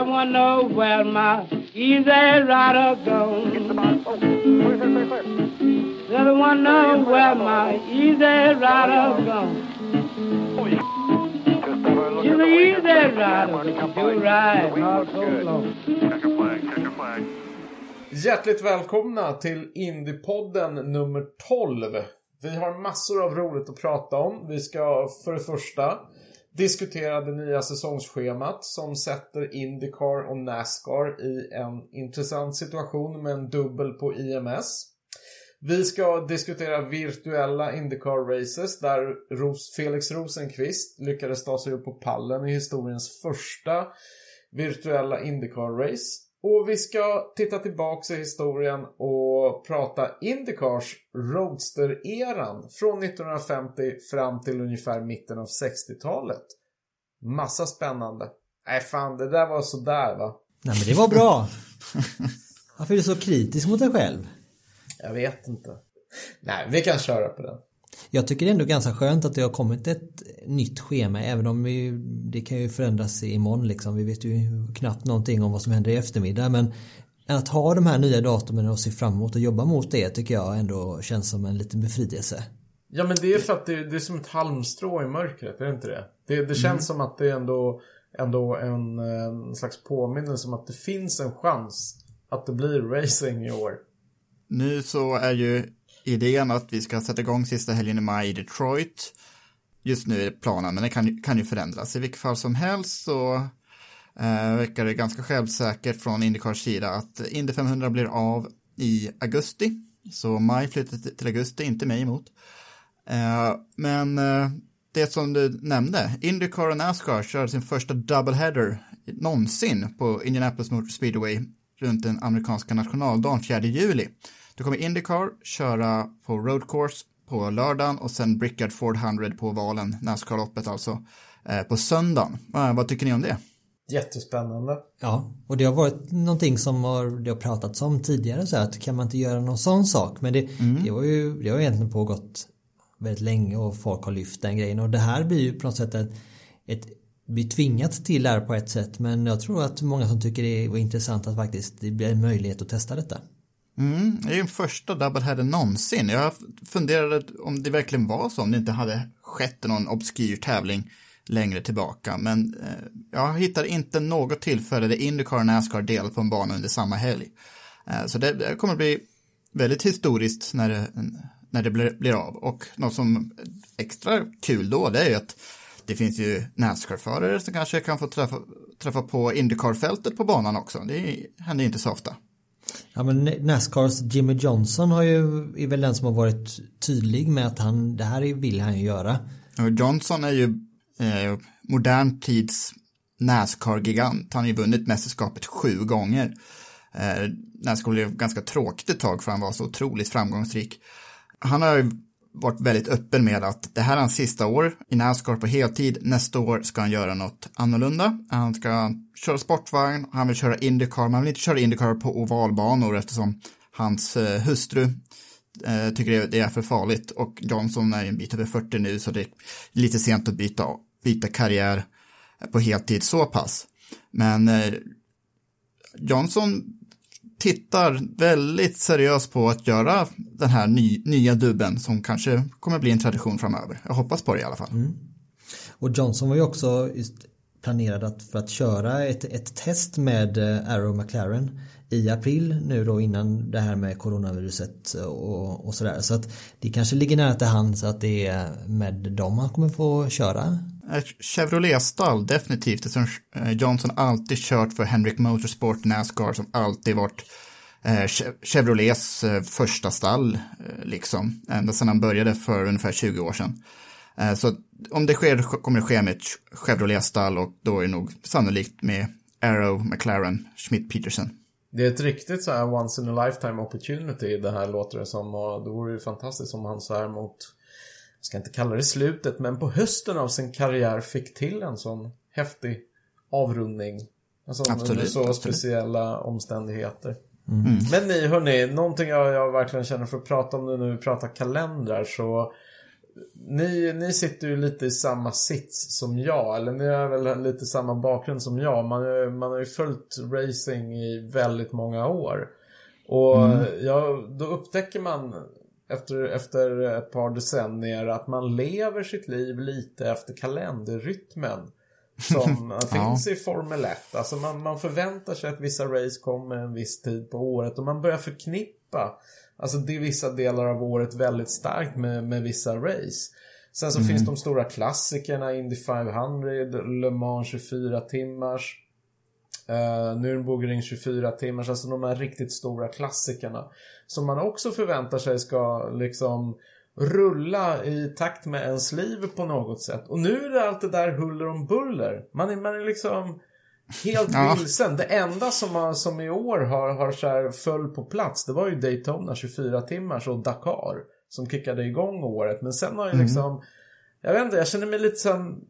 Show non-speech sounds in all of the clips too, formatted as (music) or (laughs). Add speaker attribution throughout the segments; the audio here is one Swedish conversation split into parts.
Speaker 1: I wonder where my easy rider gone. I wonder where my easy rider gone. You're the easy rider, you ride not so long.
Speaker 2: Hjärtligt välkomna till Indiepodden nummer 12. Vi har massor av roligt att prata om. Vi ska för det första diskutera det nya säsongsschemat som sätter Indycar och Nascar i en intressant situation med en dubbel på IMS. Vi ska diskutera virtuella Indycar-races där Felix Rosenqvist lyckades ta sig upp på pallen i historiens första virtuella Indycar-race. Och vi ska titta tillbaks i historien och prata Indycars Roadster-eran från 1950 fram till ungefär mitten av 60-talet. Massa spännande. Nej fan, det där var sådär va?
Speaker 3: Nej men det var bra. Varför är du så kritisk mot dig själv?
Speaker 2: Jag vet inte. Nej, vi kan köra på den.
Speaker 3: Jag tycker det är ändå ganska skönt att det har kommit ett nytt schema även om vi, det kan ju förändras imorgon liksom. Vi vet ju knappt någonting om vad som händer i eftermiddag men att ha de här nya datumen och se fram emot och jobba mot det tycker jag ändå känns som en liten befrielse.
Speaker 2: Ja men det är för att det, det är som ett halmstrå i mörkret, är det inte det? Det, det känns som att det är ändå, ändå en, en slags påminnelse om att det finns en chans att det blir racing i år.
Speaker 4: Nu så är ju idén att vi ska sätta igång sista helgen i maj i Detroit. Just nu är det planen, men det kan, kan ju förändras. I vilket fall som helst så eh, verkar det ganska självsäkert från Indycars sida att Indy 500 blir av i augusti. Så maj flyttar till, augusti, inte mig emot. Eh, men eh, det som du nämnde, Indycar och Nascar kör sin första doubleheader någonsin på Indianapolis Motor Speedway runt den amerikanska nationaldagen 4 juli. Då kommer Indycar köra på road course på lördagen och sen Brickard Ford 100 på valen, Nascar-loppet alltså, eh, på söndagen. Eh, vad tycker ni om det?
Speaker 2: Jättespännande.
Speaker 3: Ja, och det har varit någonting som har, det har pratats om tidigare så att kan man inte göra någon sån sak men det,
Speaker 4: Mm.
Speaker 3: det var ju det har egentligen pågått väldigt länge och folk har lyft den grejen och det här blir ju på något sätt ett, ett blir tvingat till där på ett sätt men jag tror att många som tycker det var intressant att faktiskt det blir en möjlighet att testa detta.
Speaker 4: Mm, det är den första doubleheader någonsin. Jag funderade om det verkligen var så, om det inte hade skett någon obskyr tävling längre tillbaka. Men eh, jag hittar inte något tillfälle där Indycar och Nascar delar på en bana under samma helg. Eh, så det, det kommer bli väldigt historiskt när det, när det blir, blir av. Och något som är extra kul då, det är ju att det finns ju Nascar-förare som kanske kan få träffa, träffa på Indycar-fältet på banan också. Det händer inte så ofta.
Speaker 3: Ja men Nascars Jimmy Johnson har ju, är väl den som har varit tydlig med att han, det här vill han ju göra.
Speaker 4: Johnson är ju eh, modern tids Nascar-gigant. Han har ju vunnit mästerskapet sju gånger. Eh, Nascar blev ganska tråkigt ett tag för han var så otroligt framgångsrik. Han har ju varit väldigt öppen med att det här är hans sista år i Nascar på heltid. Nästa år ska han göra något annorlunda. Han ska köra sportvagn, han vill köra Indycar, men han vill inte köra Indycar på ovalbanor eftersom hans eh, hustru eh, tycker det är för farligt och Johnson är en bit över 40 nu så det är lite sent att byta, byta karriär på heltid så pass. Men eh, Johnson tittar väldigt seriöst på att göra den här ny, nya dubben som kanske kommer bli en tradition framöver. Jag hoppas på det i alla fall. Mm.
Speaker 3: Och Johnson var ju också planerad att, för att köra ett, ett test med eh, Arrow McLaren i april nu då innan det här med coronaviruset eh, och, och sådär. Så att det kanske ligger nära till hands att det är med dem han kommer få köra.
Speaker 4: Chevrolet-stall, definitivt. Eftersom eh, Johnson alltid kört för Henrik Motorsport Nascar som alltid varit eh, Chevrolets eh, första stall, liksom. Ända sedan han började för ungefär 20 år sedan. Så om det sker kommer det ske med ett Chevrolet-stall och då är det nog sannolikt med Arrow, McLaren, Schmidt, Peterson.
Speaker 2: Det är ett riktigt så här once in a lifetime opportunity det här låter det som och det vore ju fantastiskt om han så här mot ska inte kalla det slutet, men på hösten av sin karriär fick till en sån häftig avrundning. Alltså absolut, under så absolut. speciella omständigheter. Mm. Men ni hörni, någonting jag, jag verkligen känner för att prata om nu, vi pratar kalendrar så ni, ni sitter ju lite i samma sits som jag, eller ni har väl lite samma bakgrund som jag. Man, man har ju följt racing i väldigt många år. Och mm. ja, då upptäcker man efter, efter ett par decennier att man lever sitt liv lite efter kalenderrytmen. Som (laughs) finns i Formel 1. Alltså man, man förväntar sig att vissa race kommer en viss tid på året och man börjar förknippa Alltså det är vissa delar av året väldigt starkt med, med vissa race. Sen så mm. finns de stora klassikerna, Indy 500, Le Mans 24 timmars. Uh, Nürburgring 24 timmars, alltså de här riktigt stora klassikerna. Som man också förväntar sig ska liksom rulla i takt med ens liv på något sätt. Och nu är det allt det där huller om buller. Man är, man är liksom helt ja. vilsen. Det enda som, har, som i år har, har så här föll på plats, det var ju Daytona 24 timmars och Dakar. Som kickade igång året. Men sen har ju mm. liksom, jag vet inte, jag känner mig lite som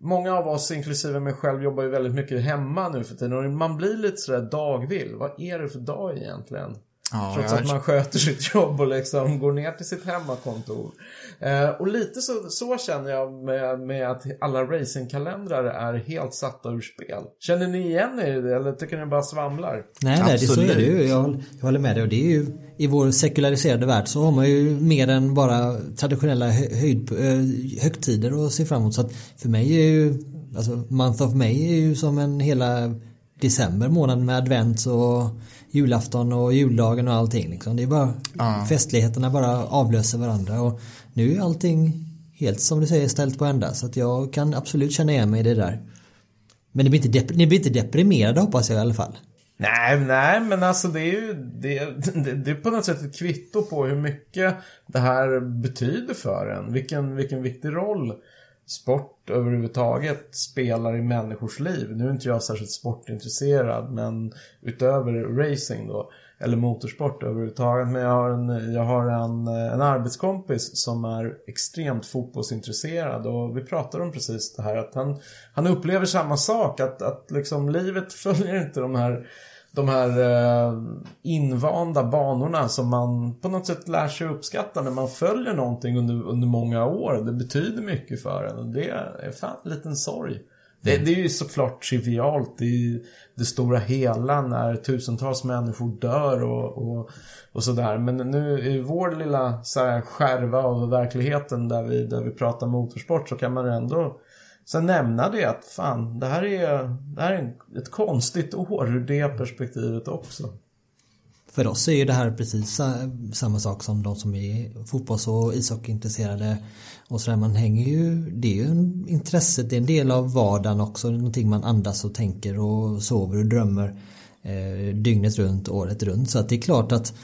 Speaker 2: Många av oss, inklusive mig själv, jobbar ju väldigt mycket hemma nu för tiden och man blir lite sådär dagvill. Vad är det för dag egentligen? Ja, Trots att man sköter sitt (laughs) jobb och liksom går ner till sitt hemmakontor. Eh, och lite så, så känner jag med, med att alla racingkalendrar är helt satta ur spel. Känner ni igen er i det eller tycker ni bara svamlar?
Speaker 3: Nej, nej det så är det ju. Jag, jag håller med dig. Och det är ju, I vår sekulariserade värld så har man ju mer än bara traditionella höjd, eh, högtider att se fram emot. Så att för mig är ju, alltså month of May är ju som en hela december månad med advent och julafton och juldagen och allting. Liksom. Det är bara ja. festligheterna bara avlöser varandra och nu är allting helt som du säger ställt på ända så att jag kan absolut känna igen mig i det där. Men ni blir inte, ni blir inte deprimerade hoppas jag i alla fall.
Speaker 2: Nej, nej, men alltså det är ju det, det, det, är på något sätt ett kvitto på hur mycket det här betyder för en. Vilken, vilken viktig roll sport överhuvudtaget spelar i människors liv. Nu är inte jag särskilt sportintresserad men utöver racing då eller motorsport överhuvudtaget. Men jag har en, jag har en, en arbetskompis som är extremt fotbollsintresserad och vi pratar om precis det här att han, han upplever samma sak att, att liksom livet (laughs) följer inte de här de här eh, invanda banorna som man på något sätt lär sig uppskatta när man följer någonting under, under många år. Det betyder mycket för en och det är fan en liten sorg. Det, mm. det, är ju såklart trivialt i det stora hela när tusentals människor dör och, och, och sådär. Men nu i vår lilla så här, skärva av verkligheten där vi, där vi pratar motorsport så kan man ändå Sen nämna det att fan, det här är, det här är ett konstigt år ur det perspektivet också.
Speaker 3: För oss är ju det här precis samma sak som de som är fotbolls och ishockeyintresserade och sådär. Man hänger ju, det är ju en intresset, det är en del av vardagen också. Någonting man andas och tänker och sover och drömmer eh, dygnet runt, året runt. Så att det är klart att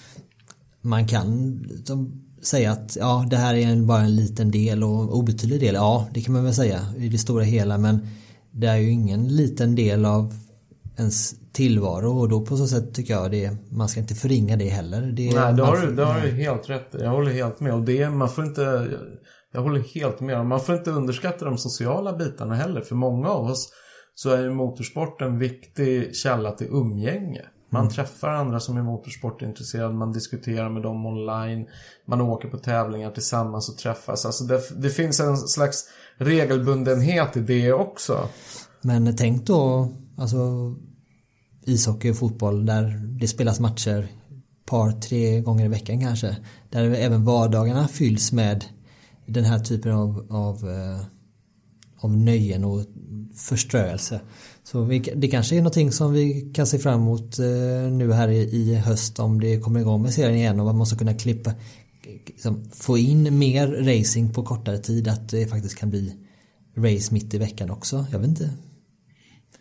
Speaker 3: man kan som, säga att ja, det här är bara en liten del och obetydlig del. Ja, det kan man väl säga i det stora hela men det är ju ingen liten del av ens tillvaro och då på så sätt tycker jag det man ska inte förringa det heller. Det,
Speaker 2: Nej, det har, du, det har du helt rätt Jag håller helt med och det man får inte jag håller helt med. Man får inte underskatta de sociala bitarna heller. För många av oss så är ju motorsport en viktig källa till umgänge. Man mm. träffar andra som är motorsportintresserade, man diskuterar med dem online, man åker på tävlingar tillsammans och träffas. Alltså det, det finns en slags regelbundenhet i det också.
Speaker 3: Men tänk då, alltså ishockey och fotboll där det spelas matcher par, tre gånger i veckan kanske. Där även vardagarna fylls med den här typen av, av, eh, av nöjen och förströelse. Så vi, det kanske är någonting som vi kan se fram emot eh, nu här i, i höst om det kommer igång med serien igen och man måste kunna klippa liksom, få in mer racing på kortare tid att det faktiskt kan bli race mitt i veckan också. Jag vet inte.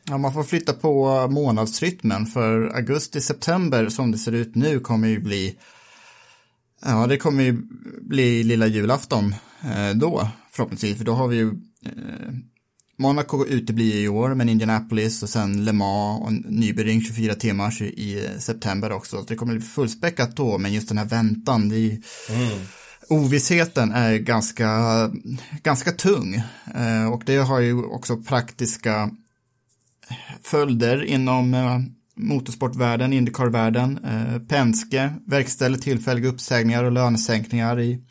Speaker 4: Ja, man får flytta på månadsrytmen för augusti-september som det ser ut nu kommer ju bli Ja, det kommer ju bli lilla julafton eh, då förhoppningsvis, för då har vi ju eh, Monaco uteblir i år, men Indianapolis och sen Le Mans och Nybering 24 timmar i september också. Så det kommer bli fullspäckat då, men just den här väntan, det är, mm. ovissheten är ganska, ganska tung. Eh, och det har ju också praktiska följder inom eh, motorsportvärlden, Indycar-världen. Eh, Penske verkställer tillfälliga uppsägningar och lönesänkningar i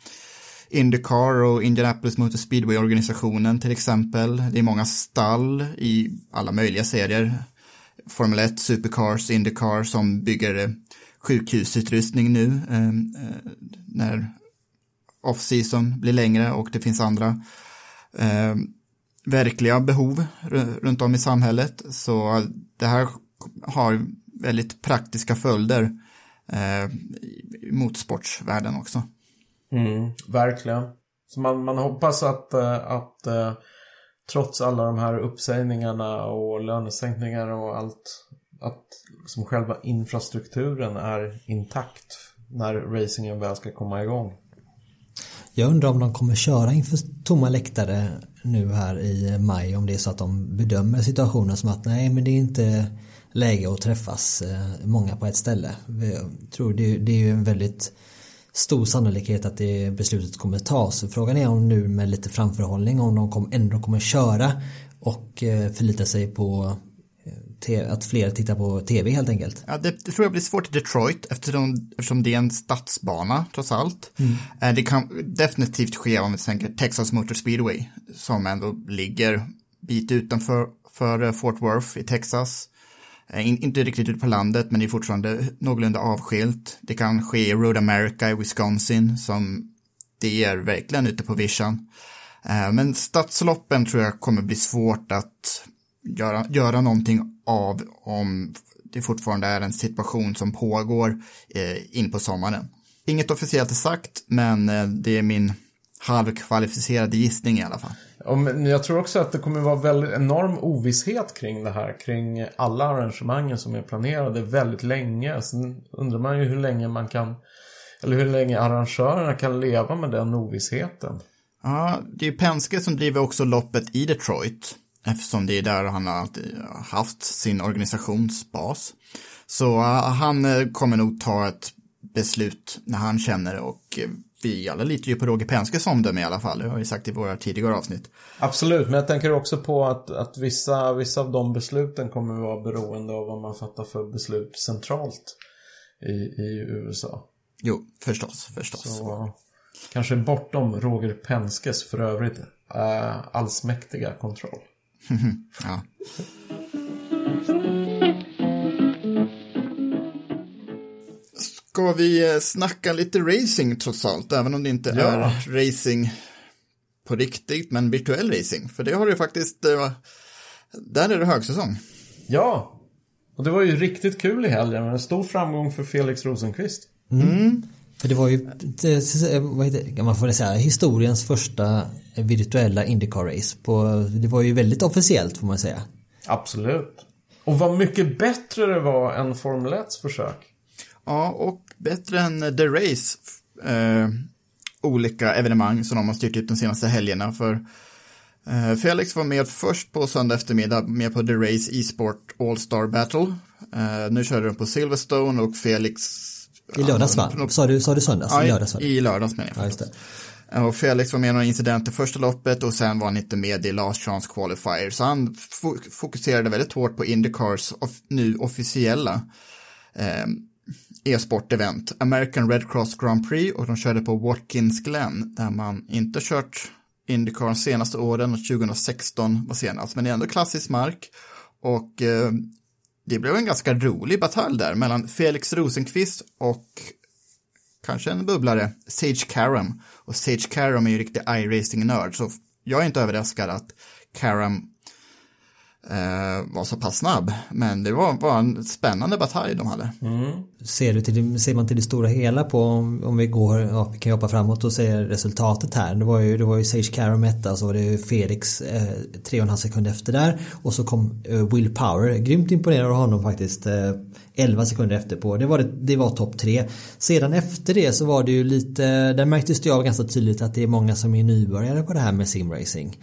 Speaker 4: Indycar och Indianapolis Motor Speedway-organisationen till exempel. Det är många stall i alla möjliga serier. Formel 1, Supercars, Indycar som bygger sjukhusutrustning nu ehm, eh, när off-season blir längre och det finns andra eh, verkliga behov runt om i samhället. Så det här har väldigt praktiska följder eh, i motorsportsvärlden också.
Speaker 2: Mm, verkligen. Så man, man hoppas att, eh, att eh, trots alla de här uppsägningarna och lönesänkningar och allt att liksom själva infrastrukturen är intakt när racingen väl ska komma igång.
Speaker 3: Jag undrar om de kommer köra inför tomma läktare nu här i maj om det är så att de bedömer situationen som att nej men det är inte läge att träffas eh, många på ett ställe. Jag tror det, det är ju en väldigt stor sannolikhet att det beslutet kommer tas. Frågan är om nu med lite framförhållning om de kom, ändå kommer köra och eh, förlita sig på eh, att fler tittar på tv helt enkelt.
Speaker 4: Ja, det, det, tror jag blir svårt i Detroit eftersom, eftersom det är en stadsbana trots allt. Mm. Det kan definitivt ske om vi tänker Texas Motor Speedway som ändå ligger bit utanför för Fort Worth i Texas. Eh, in, inte riktigt ute på landet, men det är fortfarande någorlunda avskilt. Det kan ske i Road America i Wisconsin, som det är verkligen ute på vischan. Eh, men stadsloppen tror jag kommer bli svårt att göra, göra någonting av om det fortfarande är en situation som pågår eh, in på sommaren. Inget officiellt är sagt, men det är min halvkvalificerade gissning i alla fall.
Speaker 2: Jag tror också att det kommer vara väldigt enorm ovisshet kring det här. Kring alla arrangemangen som är planerade väldigt länge. Sen undrar man ju hur länge man kan eller hur länge arrangörerna kan leva med den ovissheten.
Speaker 4: Ja, det är Penske som driver också loppet i Detroit. Eftersom det är där han har haft sin organisationsbas. Så uh, han uh, kommer nog ta ett beslut när han känner det och uh, vi alla litar ju på Roger Penskes omdöme i alla fall. Det har vi sagt i våra tidigare avsnitt.
Speaker 2: Absolut, men jag tänker också på att, att vissa, vissa av de besluten kommer vara beroende av vad man fattar för beslut centralt i, i USA.
Speaker 4: Jo, förstås, förstås.
Speaker 2: Så, kanske bortom Roger Penskes för övrigt äh, allsmäktiga kontroll. (laughs)
Speaker 4: ja. Ska vi eh, snacka lite racing trots allt, även om det inte ja. är racing på riktigt, men virtuell racing. För det har du faktiskt, eh, där är det högsäsong.
Speaker 2: Ja, och det var ju riktigt kul i helgen. En stor framgång för Felix Rosenqvist.
Speaker 3: Mm. mm. För det var ju, vad heter, man får säga, historiens första virtuella Indycar-race. Det var ju väldigt officiellt får man säga.
Speaker 2: Absolut. Och vad mycket bättre det var än Formel 1 försök.
Speaker 4: Ja, och bättre än The Race eh, olika evenemang som de har styrt ut de senaste helgerna. För eh, Felix var med först på söndag eftermiddag med på The Race e-sport All-Star Battle. Eh, nu körde de på Silverstone och Felix
Speaker 3: i lördags va? Sa du, sa du söndags?
Speaker 4: Ja,
Speaker 3: I lördags,
Speaker 4: i lördags menar jag. Ja, eh, och Felix var med i några incidenter första loppet och sen var han inte med i Last Chance Qualifier. Så han fokuserade väldigt hårt på Indycars nu officiella eh, e-sportevent, American Red Cross Grand Prix och de körde på Watkins Glen där man inte kört Indycar de senaste åren och 2016 var senast, alltså, men det är ändå klassisk mark och eh, det blev en ganska rolig batalj där mellan Felix Rosenqvist och kanske en bubblare, Sage Karam. Och Sage Karam är ju riktig iRacing-nörd, så jag är inte överraskad att Karam Eh, var så pass snabb. Men det var, var en spännande batalj de hade. Mm.
Speaker 3: Ser, du till, ser man till det stora hela på om, om vi går, ja, vi kan hoppa framåt och se resultatet här. Det var ju, det var ju Sage Karam etta så var det ju Felix eh, tre och en halv sekund efter där och så kom eh, Will Power. Grymt imponerad av honom faktiskt. Eh, 11 sekunder efter på. Det var, det, det var topp tre. Sedan efter det så var det ju lite, där märktes det av ganska tydligt att det är många som är nybörjare på det här med simracing.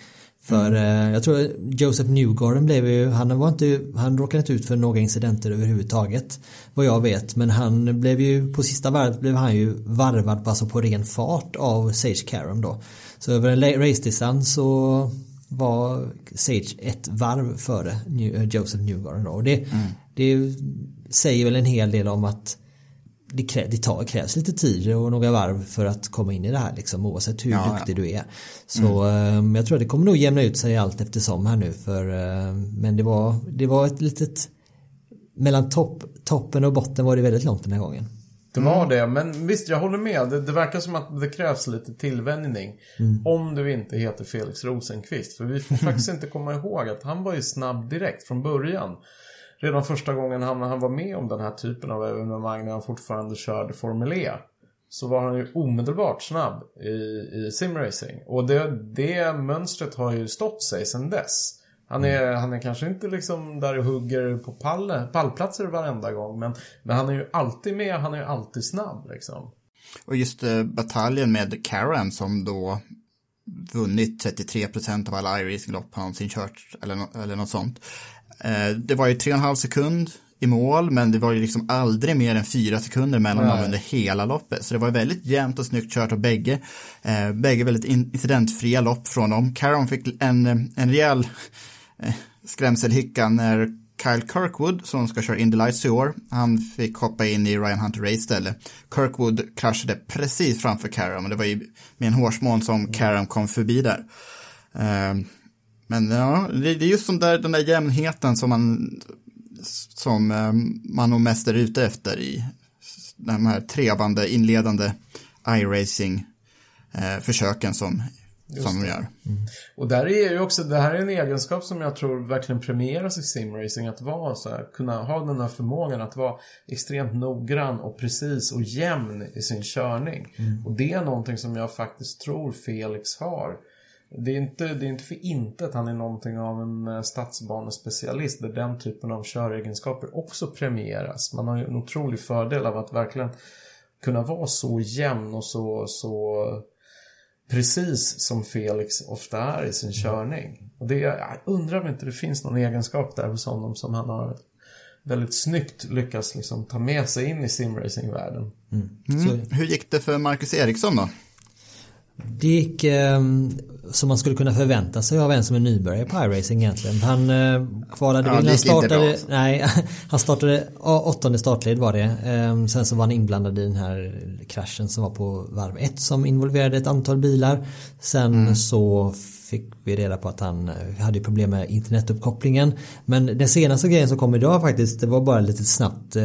Speaker 3: För eh, jag tror Joseph Newgarden blev ju, han var inte, han råkade inte ut för några incidenter överhuvudtaget. Vad jag vet, men han blev ju, på sista varvet blev han ju varvad alltså på ren fart av Sage Karam då. Så över en race-distans så var Sage ett varv före New, eh, Joseph Newgarden då. Och det, det säger väl en hel del om att det, krä, det tar, krävs lite tid och några varv för att komma in i det här liksom oavsett hur
Speaker 4: Ja,
Speaker 3: duktig du är. Så eh, jag tror att det kommer nog jämna ut sig allt eftersom här nu för eh, men det var, det var ett litet mellan topp, toppen och botten var det väldigt långt den här gången.
Speaker 2: Det var det, men visst jag håller med. Det, det verkar som att det krävs lite tillvänjning. Om du inte heter Felix Rosenqvist. För vi får (laughs) faktiskt inte komma ihåg att han var ju snabb direkt från början. Redan första gången han, han var med om den här typen av evenemang när han fortfarande körde Formel E. Så var han ju omedelbart snabb i, i simracing. Och det, det mönstret har ju stått sig sedan dess. Han är, han är kanske inte liksom där och hugger på pall, pallplatser varenda gång. Men, men han är ju alltid med, han är ju alltid snabb liksom.
Speaker 4: Och just eh, bataljen med Karam som då vunnit 33% av alla iRacing-lopp han någonsin kört eller, eller något sånt. Eh, det var ju 3,5 sekund i mål men det var ju liksom aldrig mer än 4 sekunder mellan dem under hela loppet. Så det var väldigt jämnt och snyggt kört av bägge. Eh, bägge väldigt in- incidentfria lopp från dem. Karam fick en, en rejäl eh, skrämselhicka när Kyle Kirkwood som ska köra Indy Lights i år, han fick hoppa in i Ryan Hunter Race istället. Kirkwood kraschade precis framför Karam och det var ju med en hårsmån som Karam kom förbi där. Eh, men ja, det det är just som där, den där jämnheten som man som eh, man nog mest är ute efter i de här trevande inledande iRacing eh, försöken som, som de gör.
Speaker 2: Och där är ju också, det här är en egenskap som jag tror verkligen premieras i simracing. Att vara så här, kunna ha den här förmågan att vara extremt noggrann och precis och jämn i sin körning. Och det är någonting som jag faktiskt tror Felix har. Det är, inte, det är inte för inte att han är någonting av en eh, stadsbanespecialist där den typen av köregenskaper också premieras. Man har ju en otrolig fördel av att verkligen kunna vara så jämn och så, så precis som Felix ofta är i sin körning. Och det, jag undrar om inte det finns någon egenskap där hos honom som han har väldigt snyggt lyckats liksom ta med sig in i simracingvärlden.
Speaker 4: Mm. Hur gick det för Marcus Eriksson då?
Speaker 3: Det gick eh, som man skulle kunna förvänta sig av en som är nybörjare på iRacing egentligen. Han eh, kvalade
Speaker 4: Ja,
Speaker 3: in,
Speaker 4: det (laughs)
Speaker 3: han startade, nej, han startade åttonde startled var det. Eh, sen så var han inblandad i den här kraschen som var på varv ett som involverade ett antal bilar. Sen
Speaker 4: Mm.
Speaker 3: så fick vi reda på att han eh, hade problem med internetuppkopplingen. Men den senaste grejen som kom idag faktiskt, det var bara lite snabbt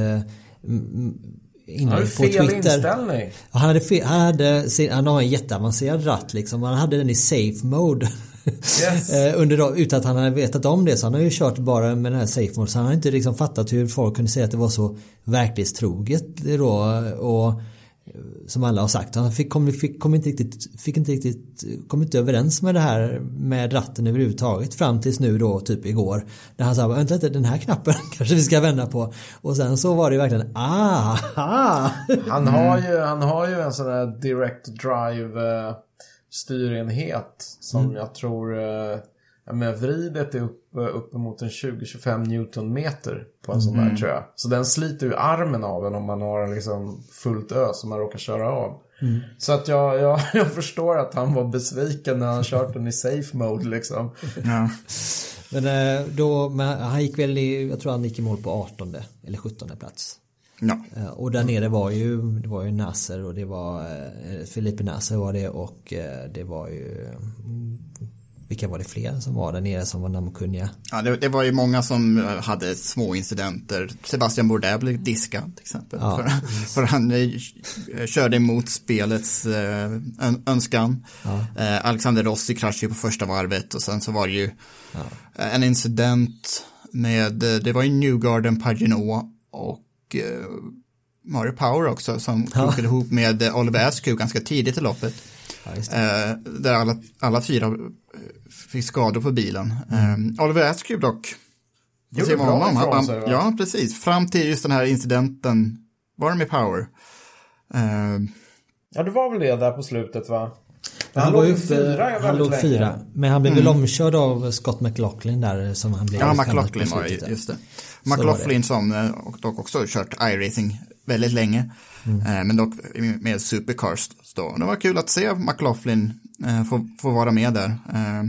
Speaker 2: Han
Speaker 3: inlägg på
Speaker 2: fel
Speaker 3: Twitter.
Speaker 2: inställning.
Speaker 3: Han hade, fe- han, hade sin, han har en jätteavancerad ratt liksom. Han hade den i safe mode.
Speaker 2: Yes. (laughs)
Speaker 3: Eh, Under utan att han hade vetat om det så han har ju kört bara med den här safe mode så han har inte liksom fattat hur folk kunde säga att det var så verklighetstroget då och som alla har sagt. Han fick, kom, fick, kom inte riktigt, fick inte riktigt, kom inte överens med det här med ratten överhuvudtaget fram tills nu då typ igår. När han sa vänta lite den här knappen (laughs) kanske vi ska vända på. Och sen så var det verkligen ah. (laughs)
Speaker 2: Han har ju, han har ju en sån här direct drive eh, styrenhet som jag tror eh, ja, men vridet är upp, uppemot en 20-25 newtonmeter på en sån där tror jag. Så den sliter ju armen av en om man har liksom fullt ö som man råkar köra av. Så att jag, (laughs) jag, jag förstår att han var besviken när han kört den i safe mode liksom. (laughs)
Speaker 4: Ja.
Speaker 3: Men eh, då, men han gick väl i, jag tror han gick i mål på 18 eller 17 plats.
Speaker 4: Ja.
Speaker 3: Eh, Och där nere var ju, det var ju Nasser och det var eh, Felipe Nasser var det och eh, det var ju mm, vilka var det fler som var där nere som var namnkunniga?
Speaker 4: Ja, det, det var ju många som eh, hade små incidenter. Sebastian Bourdais blev diskad till exempel.
Speaker 3: Ja,
Speaker 4: för, för han eh, körde emot spelets eh, ön- önskan. Eh, Alexander Rossi kraschade på första varvet och sen så var det ju eh, en incident med, det var ju Newgarden, Pagino och eh, Mario Power också som krokade ihop med Oliver Askew ganska tidigt i loppet.
Speaker 3: Ja.
Speaker 4: Eh, där alla, alla fyra eh, fick skador på bilen. Eh, Oliver Askew dock.
Speaker 2: Gjorde bra
Speaker 4: honom-
Speaker 2: ifrån sig, va?
Speaker 4: Ja, precis. Fram till just den här incidenten var det med Power. Eh,
Speaker 2: Ja, det var väl det där på slutet va?
Speaker 3: Han,
Speaker 2: Han,
Speaker 3: var
Speaker 2: låg
Speaker 3: ju
Speaker 2: fyra
Speaker 3: han låg
Speaker 2: länge.
Speaker 3: fyra. Men han blev väl omkörd av Scott McLaughlin där som han blev
Speaker 4: ja, McLaughlin var just det. McLaughlin som eh, och dock också kört iRacing väldigt länge.
Speaker 3: Mm.
Speaker 4: Eh, men dock med Supercars då. Det var kul att se McLaughlin eh, få, få vara med där. Eh,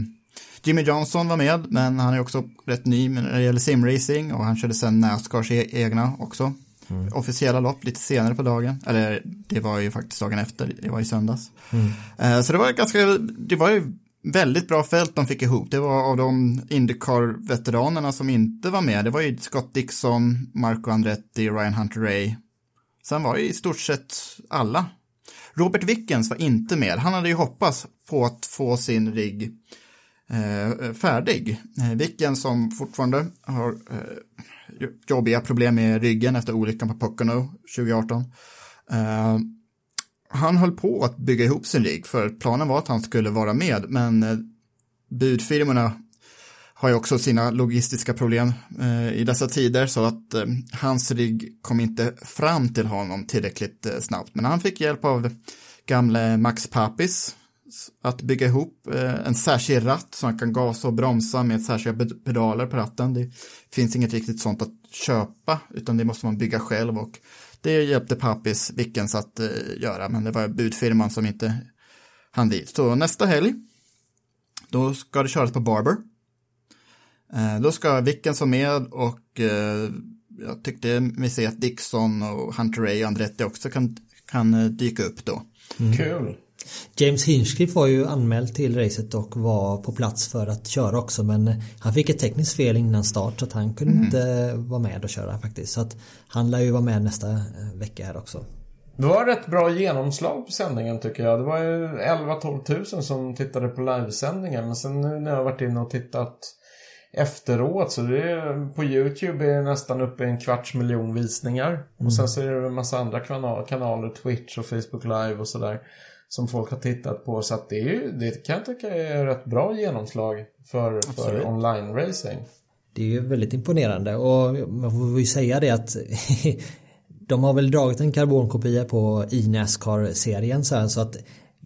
Speaker 4: Jimmy Johnson var med, men han är också rätt ny när det gäller simracing och han körde sen Nascars e- egna också.
Speaker 3: Mm.
Speaker 4: Officiella lopp lite senare på dagen, eller det var ju faktiskt dagen efter, det var i söndags. Eh, så det var ganska, det var ju väldigt bra fält de fick ihop. Det var av de Indycar-veteranerna som inte var med. Det var ju Scott Dixon, Marco Andretti, Ryan Hunter Ray. Sen var det i stort sett alla. Robert Wickens var inte med. Han hade ju hoppats på att få sin rigg eh, färdig. Eh, Wickens som fortfarande har eh, jobbiga problem med ryggen efter olyckan på Pocono 2018. Eh, han höll på att bygga ihop sin rigg för planen var att han skulle vara med men eh, budfirmorna har ju också sina logistiska problem eh, i dessa tider så att eh, hans rigg kom inte fram till honom tillräckligt eh, snabbt. Men han fick hjälp av gamle Max Papis att bygga ihop eh, en särskild ratt så han kan gasa och bromsa med särskilda pedaler på ratten. Det finns inget riktigt sånt att köpa utan det måste man bygga själv och det hjälpte Papis Vickens att eh, göra men det var budfirman som inte hann dit. Så nästa helg då ska det köras på Barber. Eh, då ska Wickens vara med och eh, jag tyckte mig se att Dixon och Hunter Ray och Andretti också kan, kan eh, dyka upp då.
Speaker 2: Kul.
Speaker 3: James Hinchcliffe var ju anmäld till racet och var på plats för att köra också men han fick ett tekniskt fel innan start så att han kunde inte vara med och köra faktiskt. Så att han lär ju vara med nästa vecka här också.
Speaker 2: Det var rätt bra genomslag på sändningen tycker jag. Det var ju 11-12 tusen som tittade på livesändningen. Men sen nu när jag har varit inne och tittat efteråt så det är, på YouTube är det nästan uppe i en kvarts miljon visningar. Och sen så är det en massa andra kanal, kanaler, Twitch och Facebook Live och sådär. Som folk har tittat på. Så att det, är ju, det kan jag tycka är rätt bra genomslag för, för online-racing.
Speaker 3: Det är ju väldigt imponerande och man får ju säga det att (laughs) de har väl dragit en karbonkopia på i Nascar-serien så här så att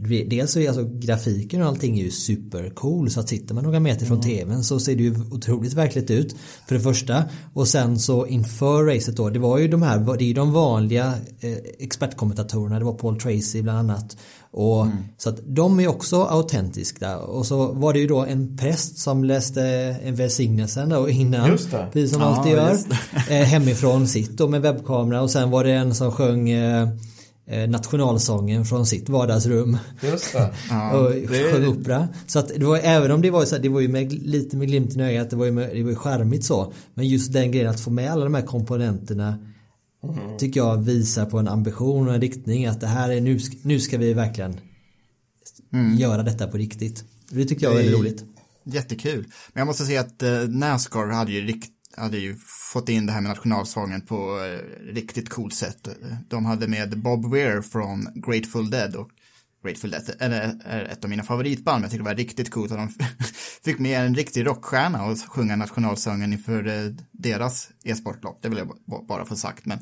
Speaker 3: Dels så är alltså grafiken och allting är ju supercool så att sitter man några meter från tvn så ser det ju otroligt verkligt ut för det första. Och sen så inför racet då det var ju de här det är ju de vanliga eh, expertkommentatorerna det var Paul Tracy bland annat. Och så att de är också autentiska. Och så var det ju då en präst som läste en välsignelsen då innan precis som
Speaker 4: Ja,
Speaker 3: alltid gör eh, hemifrån sitt då med webbkamera. Och sen var det en som sjöng eh, nationalsången från sitt vardagsrum
Speaker 2: Just det. (laughs)
Speaker 3: och
Speaker 4: det-
Speaker 3: sjöng opera. Så att det var även om det var så här, det var ju med, lite med glimten i ögat, det var ju, med, det var ju charmigt så. Men just den grejen att få med alla de här komponenterna tycker jag visar på en ambition och en riktning att det här är nu, nu ska vi verkligen göra detta på riktigt. Det tycker jag är väldigt roligt.
Speaker 4: Jättekul. Men jag måste säga att eh, Nascar hade ju, rikt, hade ju fått in det här med nationalsången på eh, riktigt coolt sätt. De hade med Bob Weir från Grateful Dead och Grateful Dead är, är ett av mina favoritband, men jag tycker det var riktigt coolt att de (laughs) fick med en riktig rockstjärna och sjunga nationalsången inför eh, deras e-sportlopp. Det vill jag bara få sagt. Men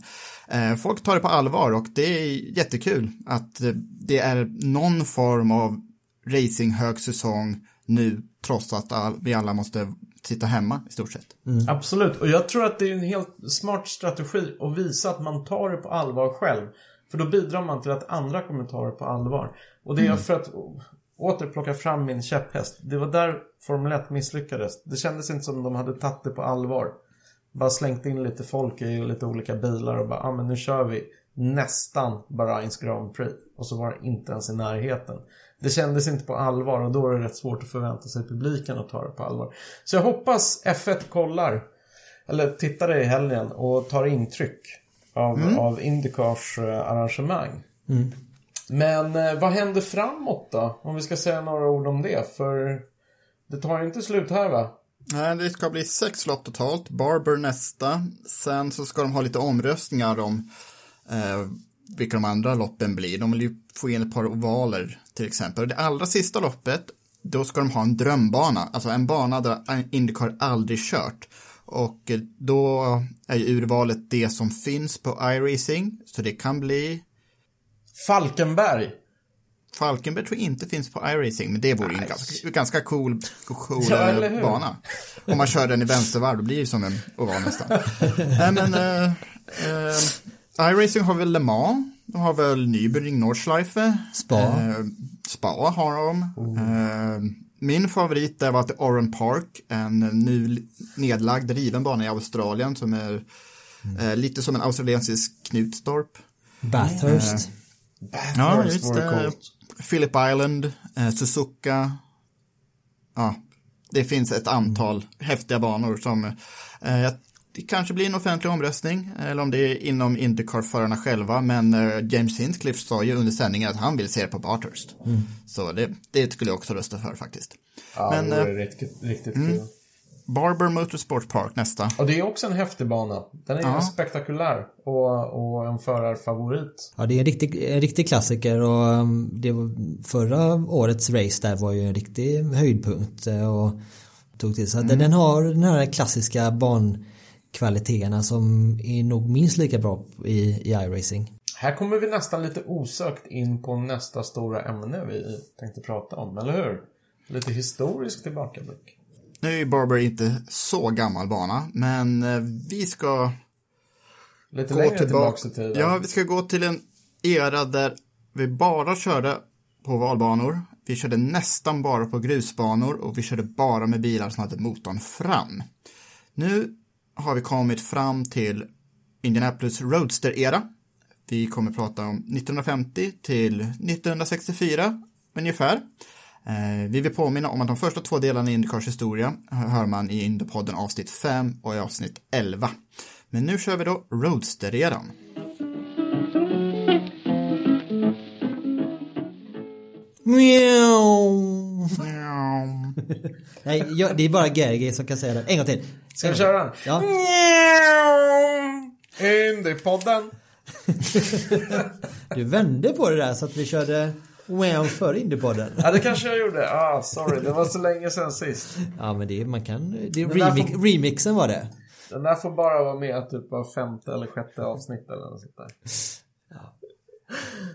Speaker 4: eh, folk tar det på allvar och det är jättekul att eh, det är någon form av racing högsäsong nu, trots att all, vi alla måste sitta hemma i stort sett.
Speaker 2: Absolut, och jag tror att det är en helt smart strategi att visa att man tar det på allvar själv. För då bidrar man till att andra kommer ta det på allvar. Och det är för att åter plocka fram min käpphäst. Det var där Formel 1 misslyckades. Det kändes inte som de hade tagit det på allvar. Bara slängt in lite folk i lite olika bilar och bara, ja ah, men nu kör vi nästan Bahrains Grand Prix. Och så var det inte ens i närheten. Det kändes inte på allvar och då är det rätt svårt att förvänta sig publiken att ta det på allvar. Så jag hoppas F1 kollar, eller tittar i helgen och tar intryck av,
Speaker 4: Mm.
Speaker 2: av Indycars eh, arrangemang. Men eh, vad händer framåt då? Om vi ska säga några ord om det. För det tar ju inte slut här va?
Speaker 4: Nej, det ska bli sex lopp totalt. Barber nästa. Sen så ska de ha lite omröstningar om eh, vilka de andra loppen blir. De vill ju få in ett par ovaler till exempel. Och det allra sista loppet, då ska de ha en drömbana. Alltså en bana där Indycar aldrig kört. Och då är ju urvalet det som finns på iRacing. Så det kan bli
Speaker 2: Falkenberg.
Speaker 4: Falkenberg tror jag inte finns på iRacing, men det vore ju en ganska, ganska cool, cool
Speaker 2: Ja,
Speaker 4: eh, bana. Om man kör den i vänstervarv, då blir det som en oval nästan. (laughs) Nej, men eh, eh, iRacing har väl Le Mans, har väl Nürburgring Nordschleife.
Speaker 3: Spa.
Speaker 4: Eh, Spa har de. Eh, min favorit där var till Oran Park, en nu nedlagd riven bana i Australien som är eh, lite som en australiensisk Knutstorp.
Speaker 3: Bathurst.
Speaker 4: Ja,
Speaker 2: Bathurst
Speaker 4: just det.
Speaker 2: coolt.
Speaker 4: Phillip Island, eh, Suzuka. Ja, det finns ett antal häftiga banor som eh, det kanske blir en offentlig omröstning eller om det är inom Indycar-förarna själva. Men eh, James Hinchcliffe sa ju under sändningen att han vill se det på Bathurst. Så det, det skulle jag också rösta för faktiskt.
Speaker 2: Ja,
Speaker 4: Men,
Speaker 2: det
Speaker 4: eh,
Speaker 2: vore riktigt, riktigt kul.
Speaker 4: Barber Motorsport Park nästa.
Speaker 2: Och det är också en häftig bana. Den är
Speaker 4: Ja.
Speaker 2: spektakulär och, och en förarfavorit.
Speaker 3: Ja, det är en riktig, en riktig klassiker och um, det var, förra årets race där var ju en riktig höjdpunkt eh, och tog till. Så att den har den här klassiska bankvaliteterna som är nog minst lika bra i, i iRacing.
Speaker 2: Här kommer vi nästan lite osökt in på nästa stora ämne vi tänkte prata om, eller hur? Lite historisk tillbakablick.
Speaker 4: Nu är ju Barber inte så gammal bana, men eh, vi ska
Speaker 2: Lite
Speaker 4: gå
Speaker 2: längre
Speaker 4: tillbaka.
Speaker 2: i tiden.
Speaker 4: Ja, vi ska gå till en era där vi bara körde på valbanor. Vi körde nästan bara på grusbanor och vi körde bara med bilar som hade motorn fram. Nu har vi kommit fram till Indianapolis Roadster-era. Vi kommer prata om 1950 till 1964 ungefär. Eh, vi vill påminna om att de första två delarna i Indycars historia hör man i Indypodden avsnitt 5 och i avsnitt 11. Men nu kör vi då Roadster-eran.
Speaker 3: Meow. (laughs) Nej, jag, det är bara Gergi som kan säga det. En gång till.
Speaker 2: Ska vi köra den?
Speaker 3: Ja.
Speaker 2: Indypodden. (laughs)
Speaker 3: Du vände på det där så att vi körde wow för Indiepodden.
Speaker 2: Ja, det kanske jag gjorde. Ah, sorry. Det var så länge sedan sist.
Speaker 3: Ja men det är, man kan, det remix,
Speaker 2: får-
Speaker 3: remixen var det.
Speaker 2: Den där får bara vara med typ av femte eller sjätte avsnitt eller något sånt där.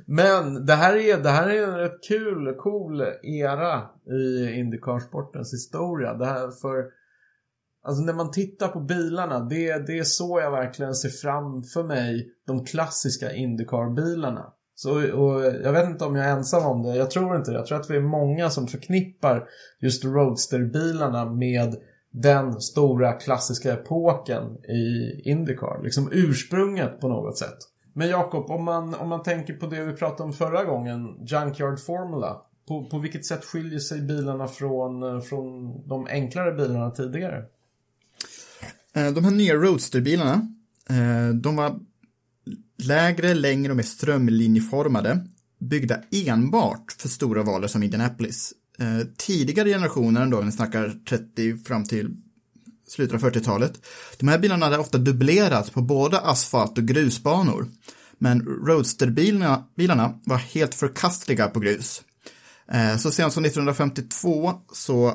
Speaker 2: Men det här är, det här är en rätt kul, cool era i Indycarsportens historia. Det här för... Alltså när man tittar på bilarna, det, det är så jag verkligen ser framför mig de klassiska Indycar-bilarna. Så, och jag vet inte om jag är ensam om det, jag tror inte det. Jag tror att vi är många som förknippar just Roadster-bilarna med den stora klassiska epoken i Indycar. Liksom ursprunget på något sätt. Men Jakob, om man, om man tänker på det vi pratade om förra gången, Junkyard Formula. På, på vilket sätt skiljer sig bilarna från, eh, från de enklare bilarna tidigare?
Speaker 4: Eh, de här nya Roadster-bilarna, eh, de var lägre, längre och mer strömlinjeformade, byggda enbart för stora valer som Indianapolis. Tidigare generationer, då, vi snackar 30 fram till slutet av 40-talet, de här bilarna hade ofta dubblerats på både asfalt och grusbanor. Men roadsterbilarna bilarna var helt förkastliga på grus. Eh, så sent som 1952 så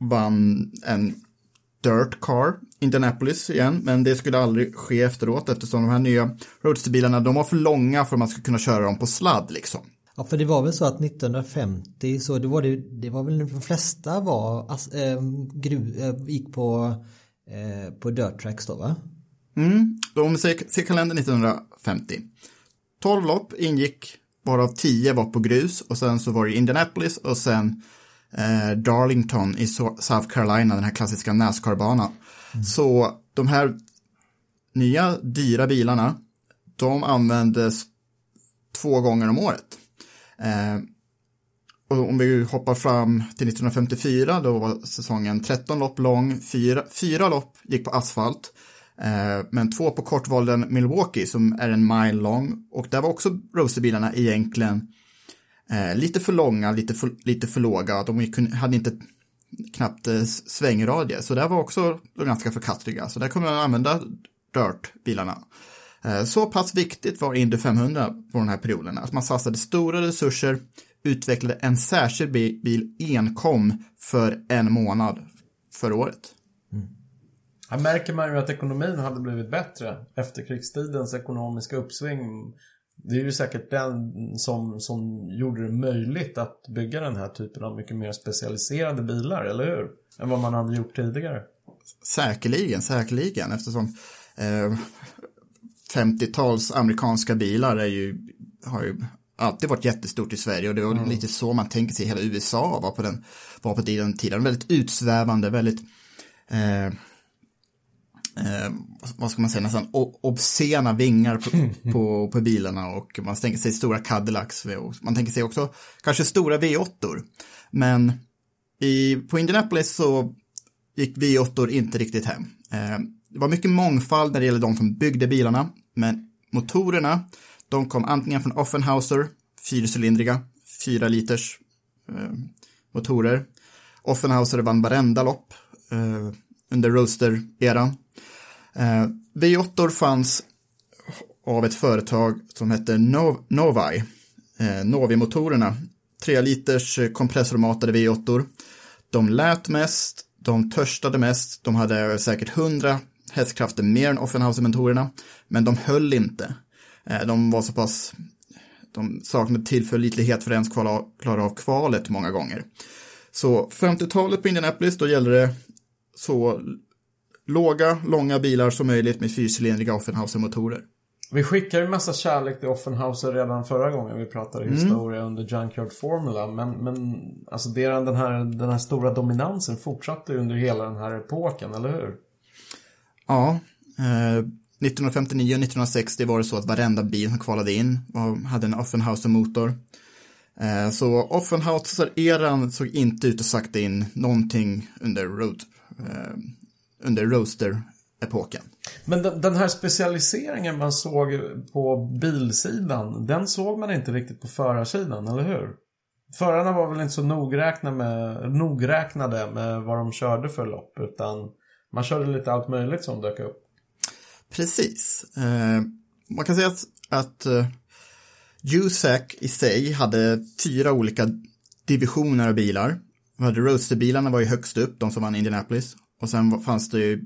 Speaker 4: vann en Dirt Car, Indianapolis igen, men det skulle aldrig ske efteråt eftersom de här nya Roadsterbilarna de var för långa för att man skulle kunna köra dem på sladd liksom.
Speaker 3: Ja för det var väl så att 1950 så det var det, det var väl de flesta var, eh, gru, eh, gick på, eh, på dirt tracks då va?
Speaker 4: Mm. Om vi ser, ser kalendern 1950. 12 lopp ingick, varav 10 var på grus och sen så var det Indianapolis och sen eh, Darlington i So- South Carolina, den här klassiska Nascar-banan. Så de här nya dyra bilarna, de användes två gånger om året. Eh, och om vi hoppar fram till 1954, då var säsongen 13 lopp lång, fyra, fyra lopp gick på asfalt, eh, men två på kortvalden Milwaukee som är en mile lång. Och där var också roadsterbilarna egentligen eh, lite för långa, lite för, lite för låga, de hade inte knappt eh, svängradie, så där var också ganska förkastliga, så där kunde man använda dirt-bilarna. Eh, så pass viktigt var Indy 500 på den här perioden, att man satsade stora resurser utvecklade en särskild bil enkom för en månad förra året.
Speaker 2: Mm. Här märker man ju att ekonomin hade blivit bättre. Efterkrigstidens ekonomiska uppsving. Det är ju säkert den som, som gjorde det möjligt att bygga den här typen av mycket mer specialiserade bilar, eller hur? Än vad man hade gjort tidigare.
Speaker 4: Säkerligen, säkerligen, eftersom eh, 50-tals amerikanska bilar är ju, har ju alltid varit jättestort i Sverige och det var mm. lite så man tänker sig hela USA var på den, var på den tiden. Väldigt utsvävande, väldigt eh, eh, vad ska man säga, nästan obscena vingar på, (laughs) på, på, bilarna och man tänker sig stora Cadillacs. Man tänker sig också kanske stora V8. Men i, på Indianapolis så gick V8 inte riktigt hem. Eh, det var mycket mångfald när det gäller de som byggde bilarna, men motorerna de kom antingen från Offenhauser, fyrcylindriga, fyra liters eh, motorer. Offenhauser vann varenda lopp eh, under Roadster-eran. Eh, V8 fanns av ett företag som hette Nov Novi, eh, Novi-motorerna. Tre liters eh, kompressormatade V8. De lät mest, de törstade mest, de hade säkert 100 hästkrafter mer än Offenhauser-motorerna, men de höll inte. Eh, de var så pass, de saknade tillförlitlighet för att ens klara, klara av kvalet många gånger. Så 50-talet på Indianapolis, då gällde det så låga, långa bilar som möjligt med fyrcylindriga Offenhauser-motorer.
Speaker 2: Vi skickade ju massa kärlek till Offenhauser redan förra gången vi pratade mm. historia under Junkyard Formula. Men, men alltså den här, den här stora dominansen fortsatte under hela den här epoken, eller hur?
Speaker 4: Ja, eh, 1959 och 1960 var det så att varenda bil som kvalade in hade en Offenhauser-motor. Eh, så Offenhauser-eran såg inte ut att sakta in någonting under, road, eh, under Roadster-epoken.
Speaker 2: Men den här specialiseringen man såg på bilsidan, den såg man inte riktigt på förarsidan, eller hur? Förarna var väl inte så nogräknade med, nogräknade med vad de körde för lopp, utan man körde lite allt möjligt som dök upp.
Speaker 4: Precis. Eh, man kan säga att, att eh, uh, USAC i sig hade fyra olika divisioner av bilar. Vi hade Roadsterbilarna var ju högst upp, de som vann Indianapolis. Och sen fanns det ju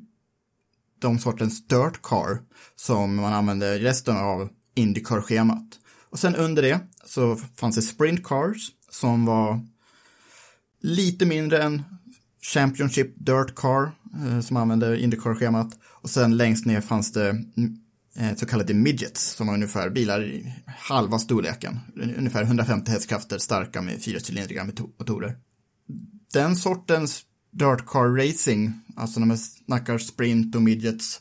Speaker 4: de sortens dirt car som man använde i resten av Indycar-schemat. Och sen under det så fanns det sprint cars som var lite mindre än Championship Dirt Car Eh, som använde Indycar-schemat. Och sen längst ner fanns det mm, eh, så kallade midgets som var ungefär bilar i halva storleken. Ungefär 150 hästkrafter starka med fyracylindriga motorer. Den sortens dirt car racing, alltså när man snackar sprint och midgets,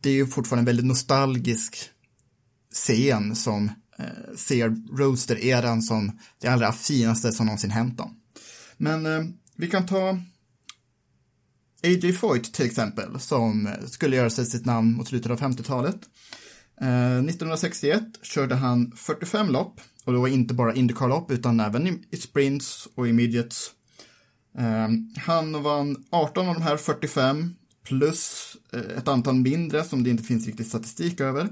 Speaker 4: det är ju fortfarande en väldigt nostalgisk scen som eh, ser roadster-eran som det allra finaste som någonsin hänt dem. Men eh, vi kan ta A.J. Foyt till exempel, som skulle göra sig sitt namn mot slutet av 50-talet. Eh, 1961 körde han 45 lopp och det var inte bara Indycar-lopp utan även i, sprints och i midgets. Eh, han vann 18 av de här 45 plus eh, ett antal mindre som det inte finns riktigt statistik över.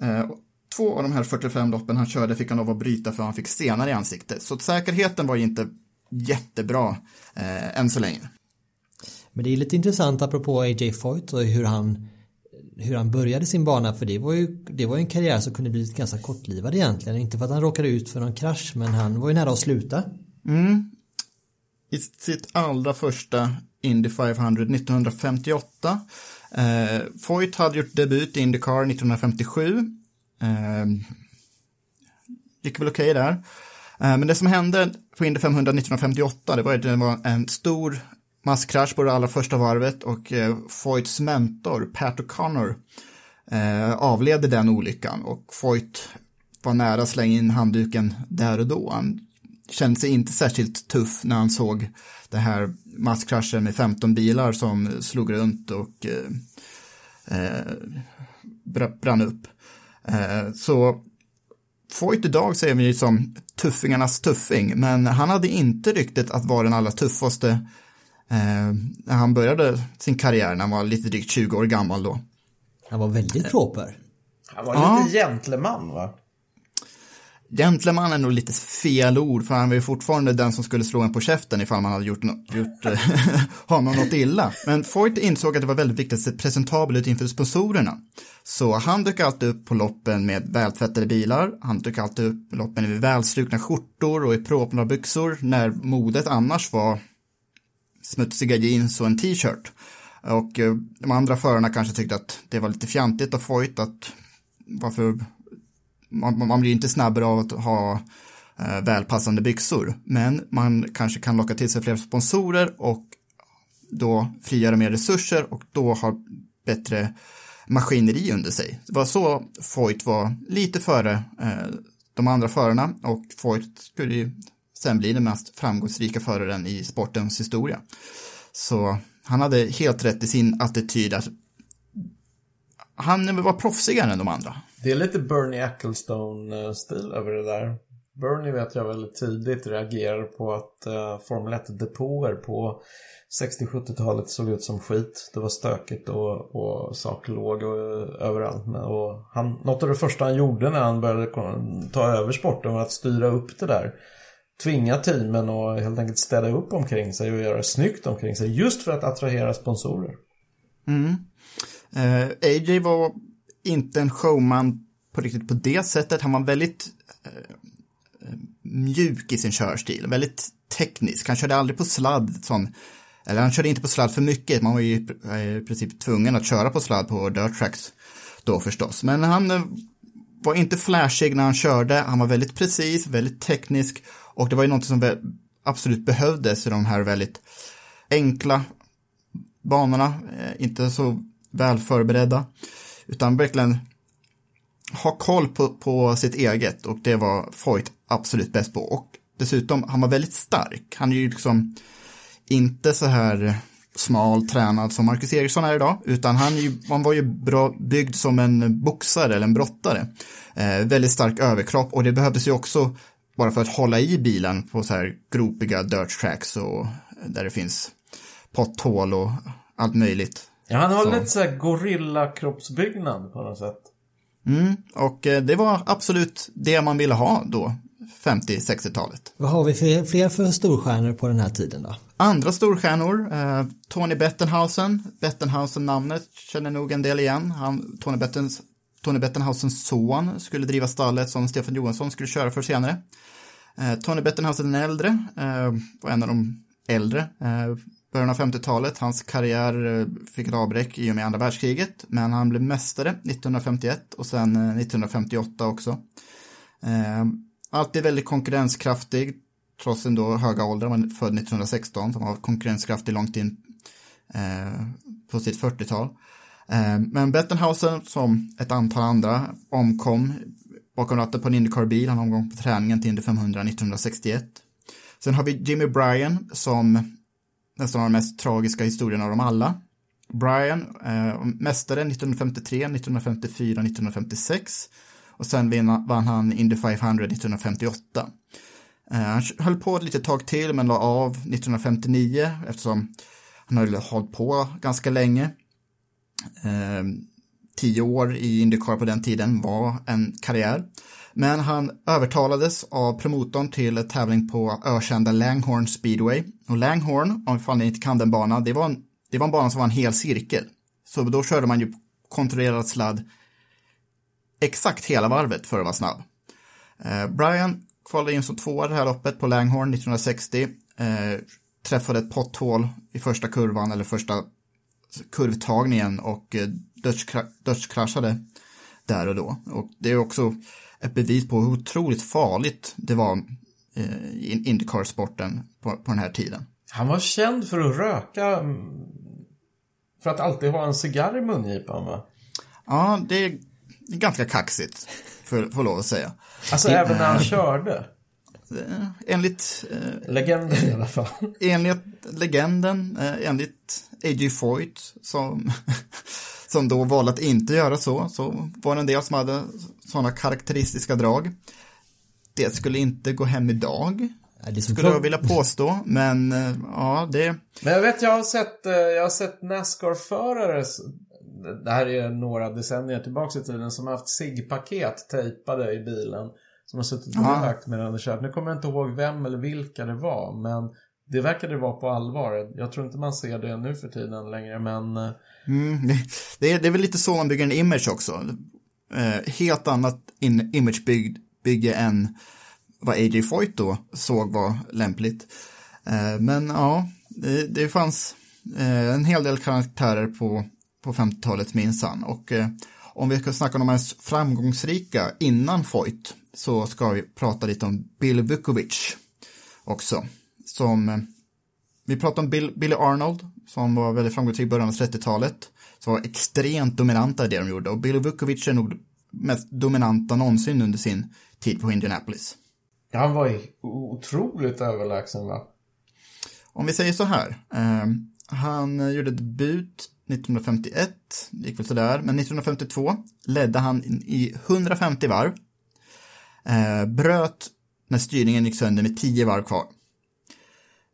Speaker 4: Eh, två av de här 45 loppen han körde fick han lov att bryta för han fick stenar i ansiktet. Så säkerheten var ju inte jättebra eh, än så länge.
Speaker 3: Men det är lite intressant apropå AJ Foyt och hur han hur han började sin bana för det var ju det var en karriär som kunde bli ganska kortlivad egentligen. Inte för att han råkade ut för någon krasch men han var ju nära att sluta.
Speaker 4: Mm. I sitt allra första Indy 500 1958. Eh, Foyt hade gjort debut i Indycar 1957. Eh, gick väl okej okay där. Eh, men det som hände på Indy 500 1958 det var att det var en stor masskrasch på det allra första varvet och eh, Foyts mentor Pat O'Connor eh, avled den olyckan och Foyt var nära att slänga in handduken där och då. Han kände sig inte särskilt tuff när han såg det här masskraschen med 15 bilar som slog runt och eh, eh, brann upp. Eh, så Foyt idag ser vi som tuffingarnas tuffing, men han hade inte ryktet att vara den allra tuffaste eh, när han började sin karriär när han var lite drygt 20 år gammal då.
Speaker 3: Han var väldigt proper.
Speaker 2: Han var ja. lite gentleman va?
Speaker 4: Gentleman är nog lite fel ord, för han var ju fortfarande den som skulle slå en på käften ifall man hade gjort, no gjort eh, (laughs) honom något illa. Men Foyt insåg att det var väldigt viktigt att se presentabel ut inför sponsorerna. Så han dök alltid upp på loppen med vältvättade bilar, han dök alltid upp på loppen i välstrukna skjortor och i propna byxor när modet annars var smutsiga jeans och en t-shirt. Och eh, de andra förarna kanske tyckte att det var lite fjantigt av Foyt att varför man, man blir inte snabbare av att ha eh, välpassande byxor, men man kanske kan locka till sig fler sponsorer och då frigöra mer resurser och då ha bättre maskineri under sig. Det var så Foyt var lite före eh, de andra förarna och Foyt skulle ju sen bli den mest framgångsrika föraren i sportens historia. Så han hade helt rätt i sin attityd att han var proffsigare än de andra.
Speaker 2: Det är lite Bernie Ecclestone-stil över det där. Bernie vet jag väldigt tidigt reagerade på att uh, Formel 1-depåer på 60-70-talet såg ut som skit. Det var stökigt och, och saker låg och, överallt. Och han, något av det första han gjorde när han började ta över sporten var att styra upp det där. Tvinga teamen och helt enkelt städa upp omkring sig och göra det snyggt omkring sig. Just för att attrahera sponsorer.
Speaker 4: Mm. Eh, AJ var inte en showman på riktigt på det sättet. Han var väldigt eh, eh mjuk i sin körstil, väldigt teknisk. Han körde aldrig på sladd som eller han körde inte på sladd för mycket, man var ju eh, i princip tvungen att köra på sladd på dirt tracks då förstås. Men han eh, var inte flashig när han körde, han var väldigt precis, väldigt teknisk och det var ju något som absolut behövdes i de här väldigt enkla banorna, eh, inte så väl förberedda, utan verkligen ha koll på, på sitt eget och det var Foyt absolut bäst på. Och dessutom, han var väldigt stark. Han är ju liksom inte så här smal, tränad som Marcus Eriksson är idag, utan han, ju, han var ju bra byggd som en boxare eller en brottare. Eh, väldigt stark överkropp och det behövdes ju också bara för att hålla i bilen på så här gropiga dirt tracks och där det finns potthål och allt möjligt.
Speaker 2: Ja, han har så. lite så här gorillakroppsbyggnad på något sätt.
Speaker 4: Mm, och eh, det var absolut det man ville ha då, 50-60-talet.
Speaker 3: Vad har vi för, fler för storstjärnor på den här tiden då?
Speaker 4: Andra storstjärnor, eh, Tony Bettenhausen, Bettenhausen-namnet känner nog en del igen. Han, Tony, Bettens, Tony Bettenhausens son skulle driva stallet som Stefan Johansson skulle köra för senare. Eh, Tony Bettenhausen den äldre eh, var en av de äldre eh, början av 50-talet. Hans karriär fick ett avbräck i och med andra världskriget, men han blev mästare 1951 och sen 1958 också. Alltid väldigt konkurrenskraftig, trots den då höga ålder, han var född 1916, han var konkurrenskraftig långt in på sitt 40-tal. Eh, men Bettenhausen, som ett antal andra, omkom bakom ratten på en Indycar-bil, han omkom på träningen till Indy 500 1961. Sen har vi Jimmy Bryan som nästan har de mest tragiska historierna av dem alla. Brian, eh, mästare 1953, 1954, 1956 och sen vann han Indy 500 1958. Eh, han höll på ett litet tag till men la av 1959 eftersom han hade hållit på ganska länge. Eh, tio år i Indycar på den tiden var en karriär. Men han övertalades av promotorn till tävling på ökända Langhorn Speedway. Och Langhorn, om ni inte kan den banan, det var, en, det var en bana som var en hel cirkel. Så då körde man ju kontrollerad sladd exakt hela varvet för att vara snabb. Eh, Brian kvalade in som tvåa det här loppet på Langhorn 1960. Eh, träffade ett potthål i första kurvan eller första kurvtagningen och eh, dödskraschade där och då. Och det är också ett bevis på hur otroligt farligt det var eh, i Indycar-sporten på, på den här tiden.
Speaker 2: Han var känd för att röka, mm, för att alltid ha en cigarr i mungipan va?
Speaker 4: Ja, det är ganska kaxigt, för, för lov att säga.
Speaker 2: Alltså även när han körde?
Speaker 4: Eh, enligt, eh,
Speaker 2: Legenden i alla fall. (laughs)
Speaker 4: enligt legenden, eh, enligt A.J. Foyt som, (laughs) som då valde att inte göra så, så var det en del som hade sådana karaktäristiska drag. Det skulle inte gå hem idag, skulle jag vilja påstå, men eh, ja, det,
Speaker 2: Men jag vet, jag har sett, eh, jag har sett Nascar-förare, det här är några decennier tillbaka i tiden, som har haft SIG-paket tejpade i bilen. Som har suttit
Speaker 4: Ja.
Speaker 2: rökt medan de kört. Nu kommer jag inte ihåg vem eller vilka det var, men det verkade vara på allvar. Jag tror inte man ser det nu för tiden längre, men eh,
Speaker 4: Mm, det- det, är, det är väl lite så man bygger en image också. Eh, helt annat in, imagebygge än vad A.J. Foyt då såg var lämpligt. Eh, men ja, det, det fanns eh, en hel del karaktärer på, på 50-talet minsann. Och eh, om vi ska snacka om de mest framgångsrika innan Foyt så ska vi prata lite om Bill Vukovic också. Som eh, vi pratar om Bill, Billy Arnold, som var väldigt framgångsrik i början av 30-talet. Som var extremt dominanta i det de gjorde. Och Billy Vukovic är nog mest dominanta någonsin under sin tid på Indianapolis.
Speaker 2: han var ju otroligt överlägsen va?
Speaker 4: Om vi säger så här. Eh, han gjorde debut 1951, det gick väl sådär, men 1952 ledde han i 150 varv. Eh, bröt när styrningen gick sönder med 10 varv kvar.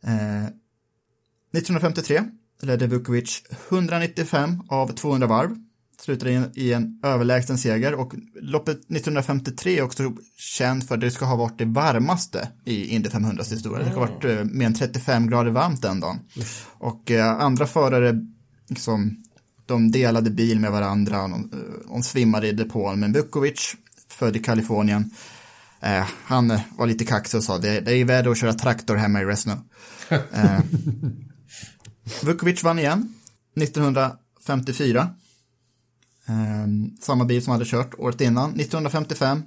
Speaker 4: Eh, 1953 ledde Vukovic 195 av 200 varv. Slutade i en, överlägsen seger och loppet 1953 är också känt för att det ska ha varit det varmaste i Indy 500 historia. Det ska ha varit eh, mer än 35 grader varmt den dagen. Och eh, andra förare, liksom, de delade bil med varandra, de, eh, de svimmade i depån, men Vukovic, född i Kalifornien, eh, han eh, var lite kaxig och sa det, det är värre att köra traktor hemma i Resno. (laughs) Eh, Vukovic vann igen 1954. Ehm, samma bil som hade kört året innan. 1955,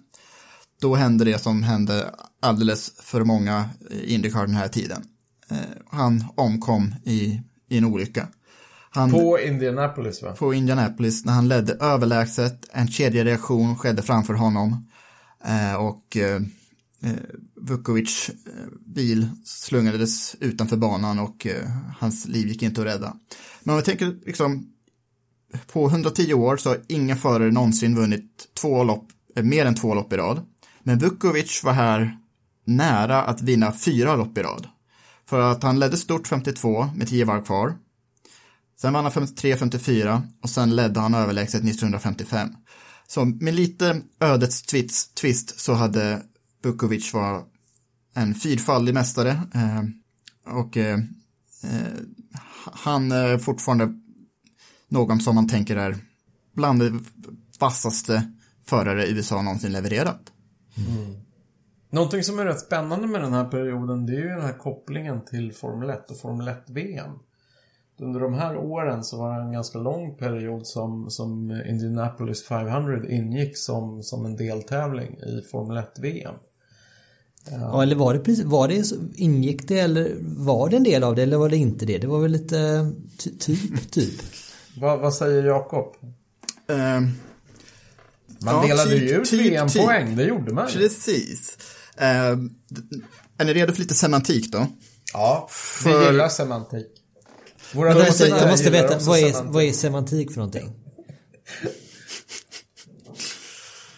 Speaker 4: då hände det som hände alldeles för många Indycar den här tiden. Eh, han omkom i, i en olycka. Han,
Speaker 2: På Indianapolis va?
Speaker 4: på Indianapolis när han ledde överlägset. En kedjereaktion skedde framför honom. Eh, och eh, eh, Vukovic eh, bil slungades utanför banan och eh, hans liv gick inte att rädda. Men om vi tänker liksom på 110 år så har ingen förare någonsin vunnit två lopp, eh, mer än två lopp i rad. Men Vukovic var här nära att vinna fyra lopp i rad. För att han ledde stort 52 med 10 varv kvar. Sen vann han 53-54 och sen ledde han överlägset 1955. Så med lite ödets twist, twist så hade Bukovic var en fyrfaldig mästare. Eh, och eh, eh, han är fortfarande någon som man tänker är bland de vassaste förare USA någonsin levererat. Mm.
Speaker 2: Någonting som är rätt spännande med den här perioden det är ju den här kopplingen till Formel 1 och Formel 1-VM. Under de här åren så var det en ganska lång period som, som Indianapolis 500 ingick som, som en deltävling i Formel 1-VM.
Speaker 3: Ja, eller var det precis, var det, ingick det eller var det en del av det eller var det inte det? Det var väl lite ty, typ, typ. (laughs)
Speaker 2: Vad, vad säger Jakob?
Speaker 4: Eh,
Speaker 2: Man
Speaker 4: Ja,
Speaker 2: delade
Speaker 4: typ,
Speaker 2: ju ut
Speaker 4: typ,
Speaker 2: VM-poäng, det gjorde man ju.
Speaker 4: precis. Eh, är ni redo för lite semantik då?
Speaker 2: Ja, vi
Speaker 4: För-
Speaker 2: gillar semantik. Våra
Speaker 3: Jag måste, jag måste veta, vad är,
Speaker 2: semantik.
Speaker 3: vad är semantik för någonting? (laughs)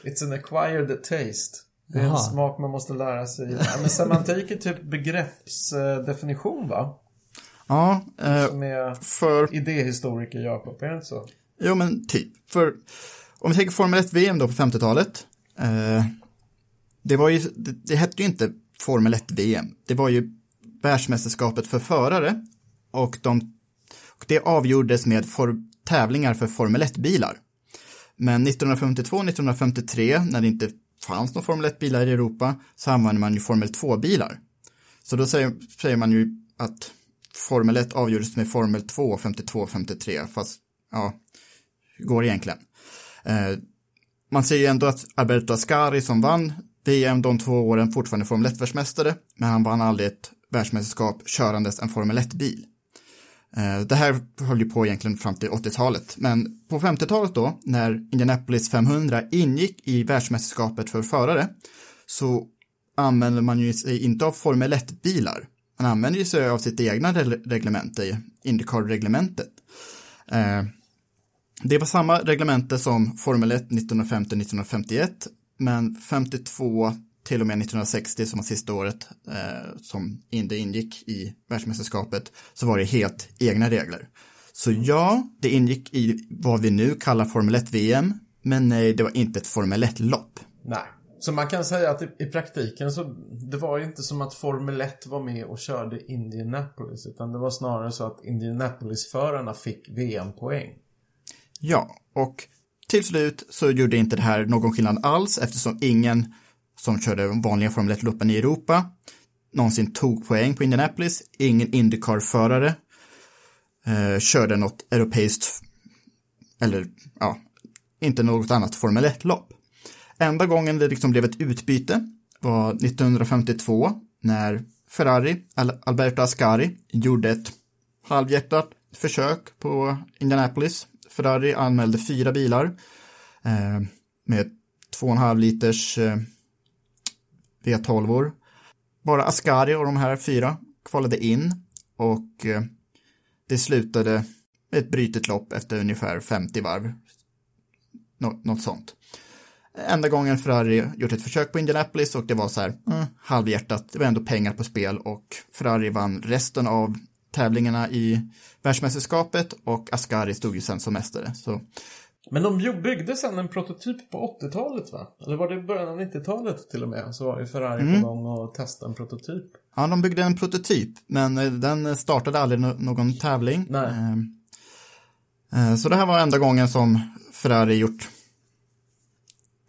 Speaker 2: It's an acquired taste. Det är en smak man måste lära sig. Ja, men semantik är typ begreppsdefinition va?
Speaker 4: Ja, eh,
Speaker 2: Som är
Speaker 4: för
Speaker 2: idéhistoriker Jakob, är det inte så?
Speaker 4: Jo, men typ. För om vi tänker Formel 1-VM då på 50-talet. Eh, det var ju, det, det hette ju inte Formel 1-VM. Det var ju världsmästerskapet för förare. Och, de, det avgjordes med for, tävlingar för Formel 1-bilar. Men 1952-1953, när det inte fanns några Formel 1-bilar i Europa, så använde man ju Formel 2-bilar. Så då säger, säger man ju att Formel 1 avgjordes med Formel 2 52-53, fast ja, hur går det egentligen? Eh, man ser ju ändå att Alberto Ascari som vann VM de två åren fortfarande Formel 1-världsmästare, men han vann aldrig ett världsmästerskap körandes en Formel 1-bil. Eh, det här höll ju på egentligen fram till 80-talet, men på 50-talet då, när Indianapolis 500 ingick i världsmästerskapet för förare, så använder man ju sig inte av Formel 1-bilar. Man använder ju sig av sitt egna reglemente, eh, Indycar-reglementet. Eh, det var samma reglemente som Formel 1 1950-1951, men 52 till och med 1960 som var sista året eh, som Indy ingick i världsmästerskapet så var det helt egna regler. Så ja, det ingick i vad vi nu kallar Formel 1-VM, men nej, det var inte ett Formel 1-lopp.
Speaker 2: Nej, så man kan säga att i, i, praktiken så det var ju inte som att Formel 1 var med och körde Indianapolis, utan det var snarare så att Indianapolis-förarna fick VM-poäng.
Speaker 4: Ja, och till slut så gjorde inte det här någon skillnad alls eftersom ingen som körde vanliga Formel 1-loppen i Europa någonsin tog poäng på Indianapolis. Ingen Indycar-förare eh, körde något europeiskt, eller ja, inte något annat Formel 1-lopp. Enda gången det liksom blev ett utbyte var 1952 när Ferrari, Alberto Ascari, gjorde ett halvhjärtat försök på Indianapolis. Ferrari anmälde fyra bilar eh, med 2,5 liters eh, V12. Bara Ascari och de här fyra kvalade in och eh, det slutade med ett brytet lopp efter ungefär 50 varv. Nå något sånt. Enda gången Ferrari gjort ett försök på Indianapolis och det var så här mm, halvhjärtat. Det var ändå pengar på spel och Ferrari vann resten av tävlingarna i världsmästerskapet och Ascari stod ju sen som mästare. Så
Speaker 2: men de byggde sen en prototyp på 80-talet va? Eller var det början av 90-talet till och med? Så var ju Ferrari mm. på gång och testade en prototyp.
Speaker 4: Ja, de byggde en prototyp, men eh, den startade aldrig någon tävling.
Speaker 2: Nej. Ehm,
Speaker 4: eh, så det här var enda gången som Ferrari gjort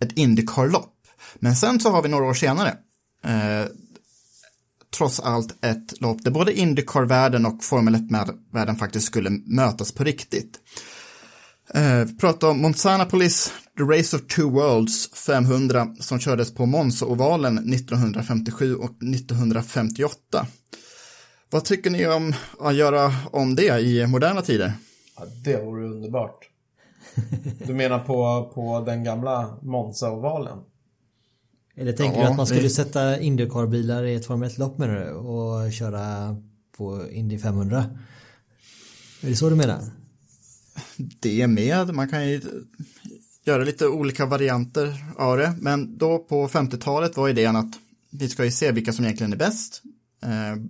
Speaker 4: ett Indycar-lopp. Men sen så har vi några år senare, eh, trots allt ett lopp där både Indycar-världen och Formel 1-världen faktiskt skulle mötas på riktigt. Eh, vi pratar om Monsanapolis, The Race of Two Worlds 500 som kördes på Monza-ovalen 1957 och 1958. Vad tycker ni om att göra om det i moderna tider?
Speaker 2: Ja, det vore underbart. Du menar på, på den gamla Monza-ovalen?
Speaker 3: Eller tänker ja, du att man skulle det... sätta Indycar-bilar i ett Formel 1-lopp med det och köra på Indy 500? Är det så du menar?
Speaker 4: Det med. Man kan ju göra lite olika varianter av det. Men då på 50-talet var idén att vi ska ju se vilka som egentligen är bäst. Eh,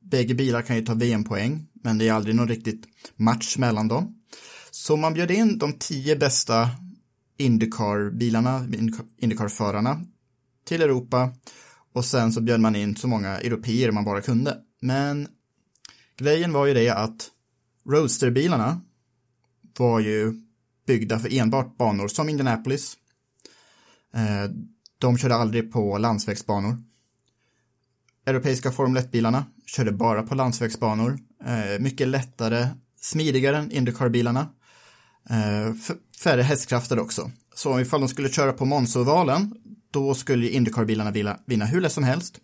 Speaker 4: bägge bilar kan ju ta VM-poäng, men det är aldrig någon riktigt match mellan dem. Så man bjöd in de tio bästa Indycar-bilarna, Indycar-förarna till Europa och sen så bjöd man in så många europeer man bara kunde. Men grejen var ju det att Roadster-bilarna var ju byggda för enbart banor som Indianapolis. Eh, de körde aldrig på landsvägsbanor. Europeiska Formel 1-bilarna körde bara på landsvägsbanor. Eh, mycket lättare, smidigare än Indycar-bilarna. Eh, färre hästkrafter också. Så ifall de skulle köra på Monza-ovalen, då skulle Indycar-bilarna vinna hur lätt som helst.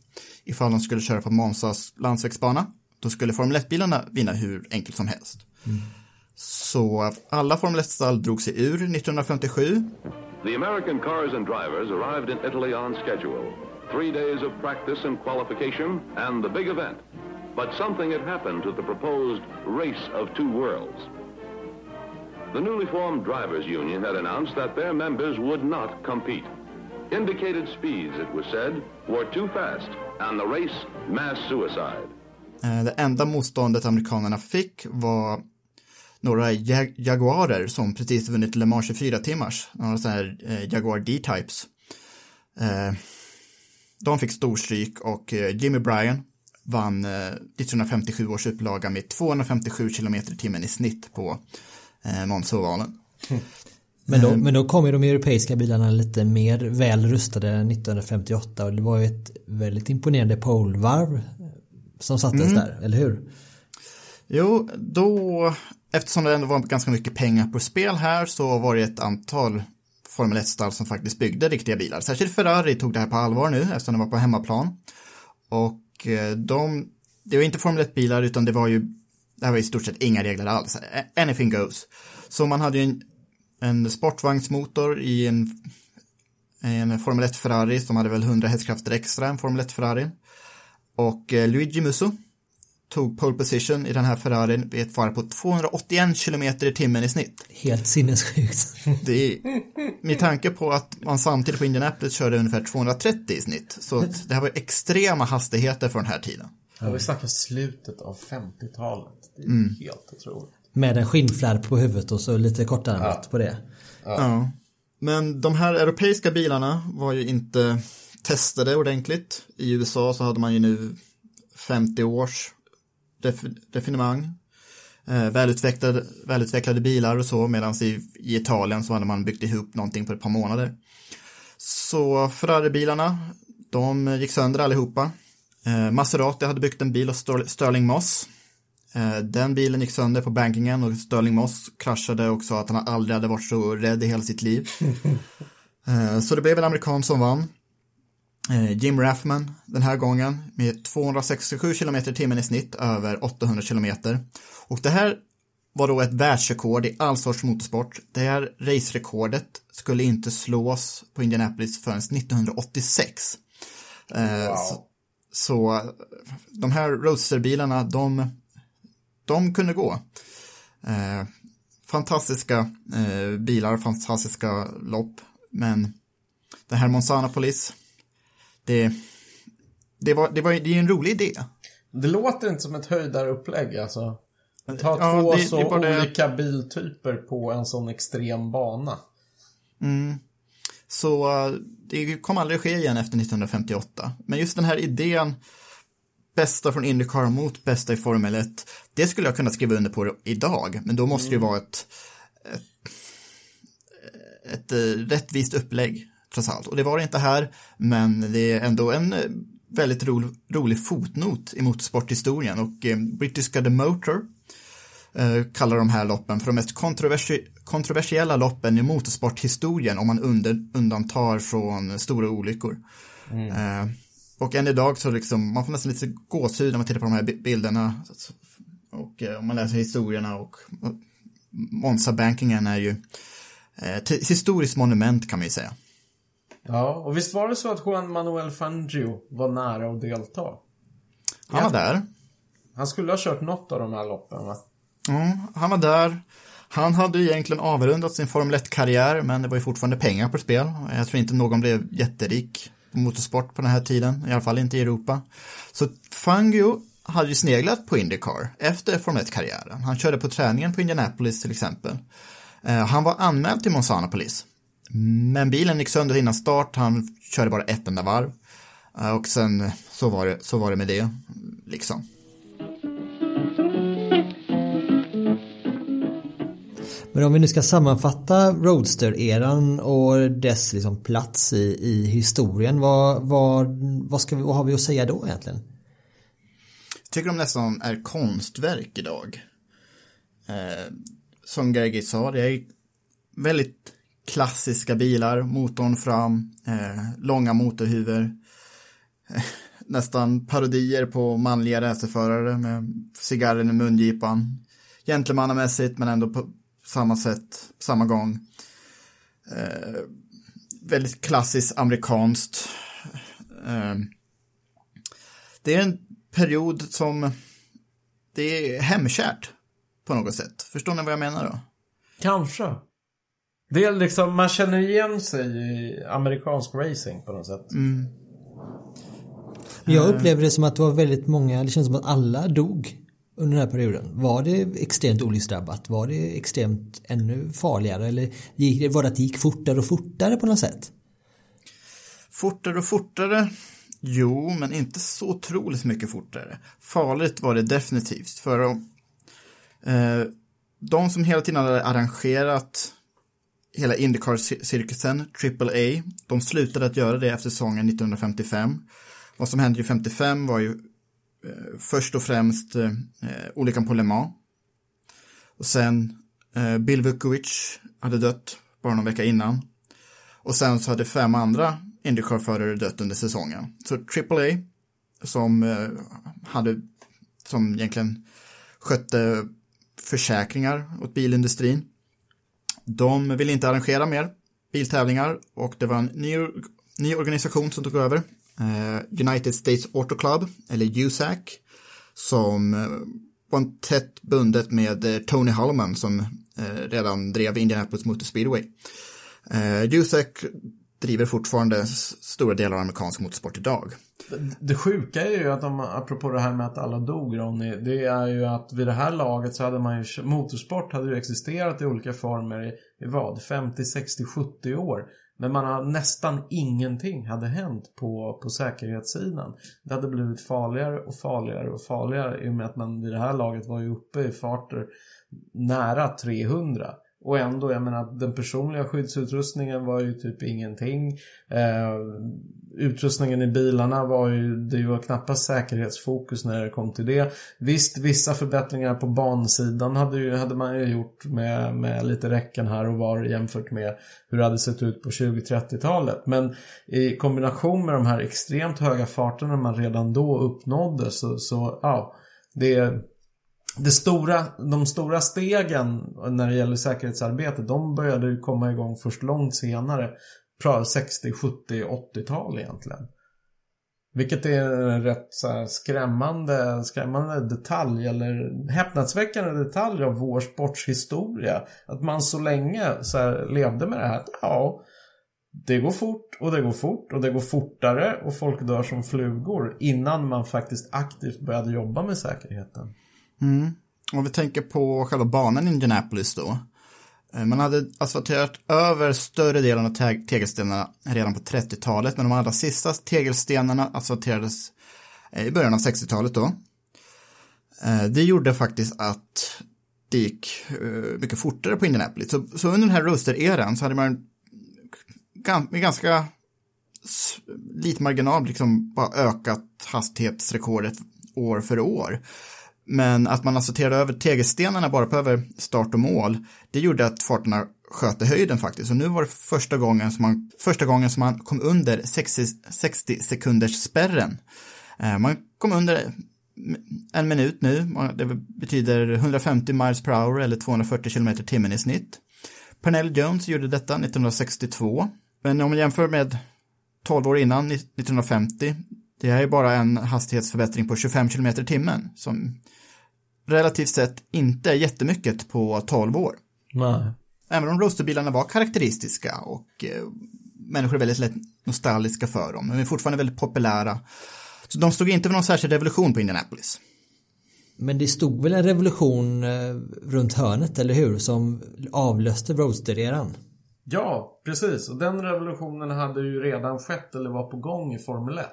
Speaker 4: Ifall de skulle köra på Monzas landsvägsbana, då skulle Formel 1-bilarna vinna hur enkelt som helst. Mm. Så alla Formel 1-stall drog sig ur 1957. The American cars and drivers arrived in Italy on schedule. Three days of practice and qualification and the big event. But something had happened to the proposed race of two worlds. The newly formed drivers union had announced that their members would not compete. Indicated speeds, it was said, were too fast and the race mass suicide. Eh, det enda motståndet amerikanerna fick var några Jag Jaguarer som precis vunnit Le Mans 24 timmars, några sådana här eh, Jaguar D-Types. Eh, de fick storstryk och eh, Jimmy Bryan vann eh, 1957 års upplaga med 257 km i timmen i snitt på eh, Monza-ovalen. (laughs)
Speaker 3: Men då, men då kom ju de europeiska bilarna lite mer väl rustade 1958 och det var ju ett väldigt imponerande polvarv som sattes mm. där, eller hur?
Speaker 4: Jo, då eftersom det ändå var ganska mycket pengar på spel här så var det ett antal Formel 1-stall som faktiskt byggde riktiga bilar. Särskilt Ferrari tog det här på allvar nu eftersom de var på hemmaplan. Och eh, de, det var inte Formel 1-bilar utan det var ju, det här var i stort sett inga regler alls. Anything goes. Så man hade ju en, en sportvagnsmotor i en en Formel 1 Ferrari som hade väl 100 hästkrafter extra än Formel 1 Ferrari. Och eh, Luigi Musso tog pole position i den här Ferrarin vid ett fara på 281 km i timmen i snitt.
Speaker 3: Helt sinnessjukt.
Speaker 4: Det är, med tanke på att man samtidigt på Indianapolis körde ungefär 230 i snitt. Så det här var extrema hastigheter för den här tiden.
Speaker 2: Ja, vi snackar slutet av 50-talet. Det är helt otroligt.
Speaker 3: Med en skinnflärp på huvudet och så lite kortärmat på det.
Speaker 4: Ja. Men de här europeiska bilarna var ju inte testade ordentligt. I USA så hade man ju nu 50 års definemang. Eh, välutvecklade, välutvecklade bilar och så, medan i, i Italien så hade man byggt ihop någonting på ett par månader. Så Ferrari-bilarna, de gick sönder allihopa. Eh, Maserati hade byggt en bil av Ster- Sterling Moss. Eh, den bilen gick sönder på bankingen och Sterling Moss kraschade och sa att han aldrig hade varit så rädd i hela sitt liv. (laughs) Eh, så det blev en amerikan som vann. Eh, Jim Rathman den här gången med 267 km i timmen i snitt över 800 km. Och det här var då ett världsrekord i all sorts motorsport. Det här racerekordet skulle inte slås på Indianapolis förrän 1986. Eh, så, så de här roadsterbilarna, de, de kunde gå. Eh, fantastiska eh, bilar, fantastiska lopp, men det här Monsanapolis, det, det, var, det, var, det är en rolig idé.
Speaker 2: Det låter inte som ett höjdarupplägg alltså. Ta
Speaker 4: Ja,
Speaker 2: två
Speaker 4: det-
Speaker 2: så
Speaker 4: det bara det-
Speaker 2: olika biltyper på en sån extrem bana.
Speaker 4: Så eh, det kom aldrig ske igen efter 1958. Men just den här idén, bästa från Indycar mot bästa i Formel 1, det skulle jag kunna skriva under på idag, men då måste det ju vara ett, ett, ett eh, rättvist upplägg, trots allt. Och det var det inte här, men det är ändå en eh, väldigt ro, rolig fotnot i motorsporthistorien och eh, Brittiska The Motor eh, kallar de här loppen för de mest kontroversi kontroversiella loppen i motorsporthistorien om man under, undantar från stora olyckor. Eh, och än idag så liksom, man får nästan lite gåshud när man tittar på de här bi- bilderna. Och eh, om man läser historierna och, och Monza-bankingen är ju ett historiskt monument kan man ju säga.
Speaker 2: Ja, och visst var det så att Juan Manuel Fangio var nära att delta?
Speaker 4: Han var där.
Speaker 2: Han skulle ha kört något av de här loppen va?
Speaker 4: Ja, han var där. Han hade egentligen avrundat sin Formel 1-karriär, men det var ju fortfarande pengar på spel. Jag tror inte någon blev jätterik på motorsport på den här tiden, i alla fall inte i Europa. Så Fangio hade ju sneglat på Indycar efter Formel 1-karriären. Han körde på träningen på Indianapolis till exempel. Eh, Han var anmäld till Monsanapolis. Men bilen gick sönder innan start, han körde bara ett enda varv. Eh, Och sen så var det, så var det med det, liksom.
Speaker 3: Men om vi nu ska sammanfatta Roadster-eran och dess liksom plats i, i historien, vad, vad, vad, ska vi, vad har vi att säga då egentligen?
Speaker 4: tycker de nästan är konstverk idag. Eh, som Gergi sa, det är väldigt klassiska bilar, motorn fram, eh, långa motorhuvor, eh, (laughs) nästan parodier på manliga racerförare med cigarren i mungipan. Gentlemannamässigt men ändå på samma sätt, samma gång. Eh, väldigt klassiskt amerikanskt. Eh, det är en period som det är hemkärt på något sätt. Förstår ni vad jag menar då?
Speaker 2: Kanske. Det är liksom, man känner igen sig i amerikansk racing på något sätt.
Speaker 3: Jag upplevde det som att det var väldigt många, det känns som att alla dog under den här perioden. Var det extremt olycksdrabbat? Var det extremt ännu farligare? Eller gick det, var det att det gick fortare och fortare på något sätt?
Speaker 4: Fortare och fortare? Jo, men inte så otroligt mycket fortare. Farligt var det definitivt. För eh, de som hela tiden hade arrangerat hela Indycar-cirkusen, AAA, de slutade att göra det efter säsongen 1955. Vad som hände ju 55 var ju eh, först och främst eh, olyckan på Le Mans. Och sen eh, Bill Vukovic hade dött bara någon vecka innan. Och sen så hade fem andra Indycar-förare dött under säsongen. Så AAA, som eh, hade, som egentligen skötte försäkringar åt bilindustrin, de ville inte arrangera mer biltävlingar och det var en ny, ny organisation som tog över. Eh, United States Auto Club, eller USAC, som eh, var tätt bundet med eh, Tony Hallman som eh, redan drev Indianapolis Motor Speedway. Eh, USAC driver fortfarande stora delar av amerikansk motorsport idag.
Speaker 2: Det sjuka är ju att de, apropå det här med att alla dog Ronny, det är ju att vid det här laget så hade man ju, motorsport hade ju existerat i olika former i, i vad, 50, 60, 70 år. Men man har nästan ingenting hade hänt på, på säkerhetssidan. Det hade blivit farligare och farligare och farligare i och med att man vid det här laget var ju uppe i farter nära 300. Och ändå, jag menar, den personliga skyddsutrustningen var ju typ ingenting. Eh, utrustningen i bilarna var ju, det var knappast säkerhetsfokus när det kom till det. Visst, vissa förbättringar på bansidan hade, ju, hade man ju gjort med, med lite räcken här och var jämfört med hur det hade sett ut på 20-30-talet. Men i kombination med de här extremt höga farterna man redan då uppnådde så, så ja, det det stora, de stora stegen när det gäller säkerhetsarbete de började ju komma igång först långt senare. 60, 70, 80-tal egentligen. Vilket är en rätt så här, skrämmande, skrämmande detalj eller häpnadsväckande detalj av vår sportshistoria. Att man så länge så här, levde med det här. Ja, det går fort och det går fort och det går fortare och folk dör som flugor innan man faktiskt aktivt började jobba med säkerheten.
Speaker 4: Mm. Om vi tänker på själva banan i Indianapolis då. Eh, man hade asfalterat över större delen av tegelstenarna redan på 30-talet, men de allra sista tegelstenarna asfalterades eh, i början av 60-talet då. Eh, det gjorde faktiskt att det gick mycket fortare på Indianapolis. Så, så under den här roaster-eran så hade man med ganska lite marginal liksom bara ökat hastighetsrekordet år för år. Men att man accepterade över tegelstenarna bara på över start och mål, det gjorde att farterna sköt i höjden faktiskt. Och nu var det första gången som man, första gången som man kom under 60, 60 sekunders spärren. Eh, man kom under en minut nu, det betyder 150 miles per hour eller 240 km timmen i snitt. Pernell Jones gjorde detta 1962, men om man jämför med 12 år innan, 1950, det är ju bara en hastighetsförbättring på 25 km timmen som relativt sett inte jättemycket på 12 år.
Speaker 2: Nej.
Speaker 4: Även om roadsterbilarna var karaktäristiska och eh, människor är väldigt lätt nostalgiska för dem, men är fortfarande väldigt populära. Så de stod inte för någon särskild revolution på Indianapolis.
Speaker 3: Men det stod väl en revolution eh, runt hörnet, eller hur? Som avlöste roadster-eran.
Speaker 2: Ja, precis. Och den revolutionen hade ju redan skett eller var på gång i Formel 1.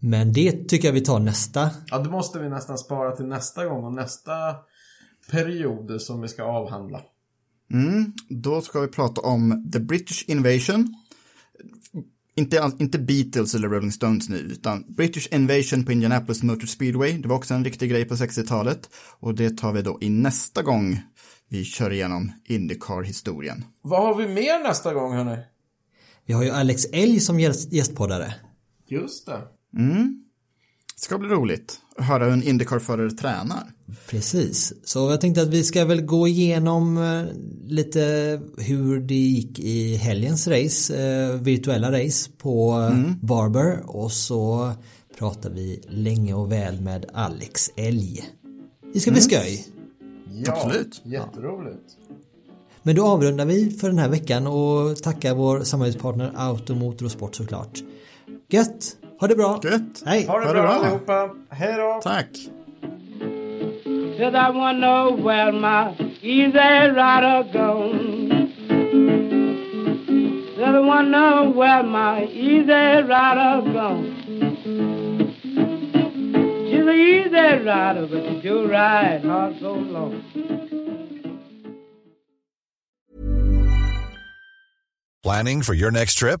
Speaker 3: Men det tycker jag vi tar nästa.
Speaker 2: Ja, det måste vi nästan spara till nästa gång och nästa period som vi ska avhandla.
Speaker 4: Mm, då ska vi prata om The British Invasion. Inte, inte Beatles eller Rolling Stones nu, utan British Invasion på Indianapolis Motor Speedway. Det var också en riktig grej på 60-talet. Och det tar vi då i nästa gång vi kör igenom Indycar-historien.
Speaker 2: Vad har vi mer nästa gång, hörni?
Speaker 3: Vi har ju Alex Elg som gästpoddare.
Speaker 2: Just det.
Speaker 4: Mm. Det ska bli roligt att höra hur en Indycar-förare tränar.
Speaker 3: Precis, så jag tänkte att vi ska väl gå igenom eh, lite hur det gick i helgens race, eh, virtuella race på mm. Barber och så pratar vi länge och väl med Alex Elg. Det ska bli mm. skoj.
Speaker 2: Ja, Absolut. jätteroligt.
Speaker 3: Men då avrundar vi för den här veckan och tackar vår samarbetspartner Automotor och Sport såklart. Gött! Ha det bra.
Speaker 4: Gött.
Speaker 3: Hej.
Speaker 2: Ha det, ha det bra, bra allihopa. Hej då.
Speaker 4: Tack.
Speaker 1: Cause I wanna know where my easy rider gone. Cause I wanna know where my easy rider gone. She's an easy rider, but she do ride hard so long.
Speaker 5: Planning for your next trip?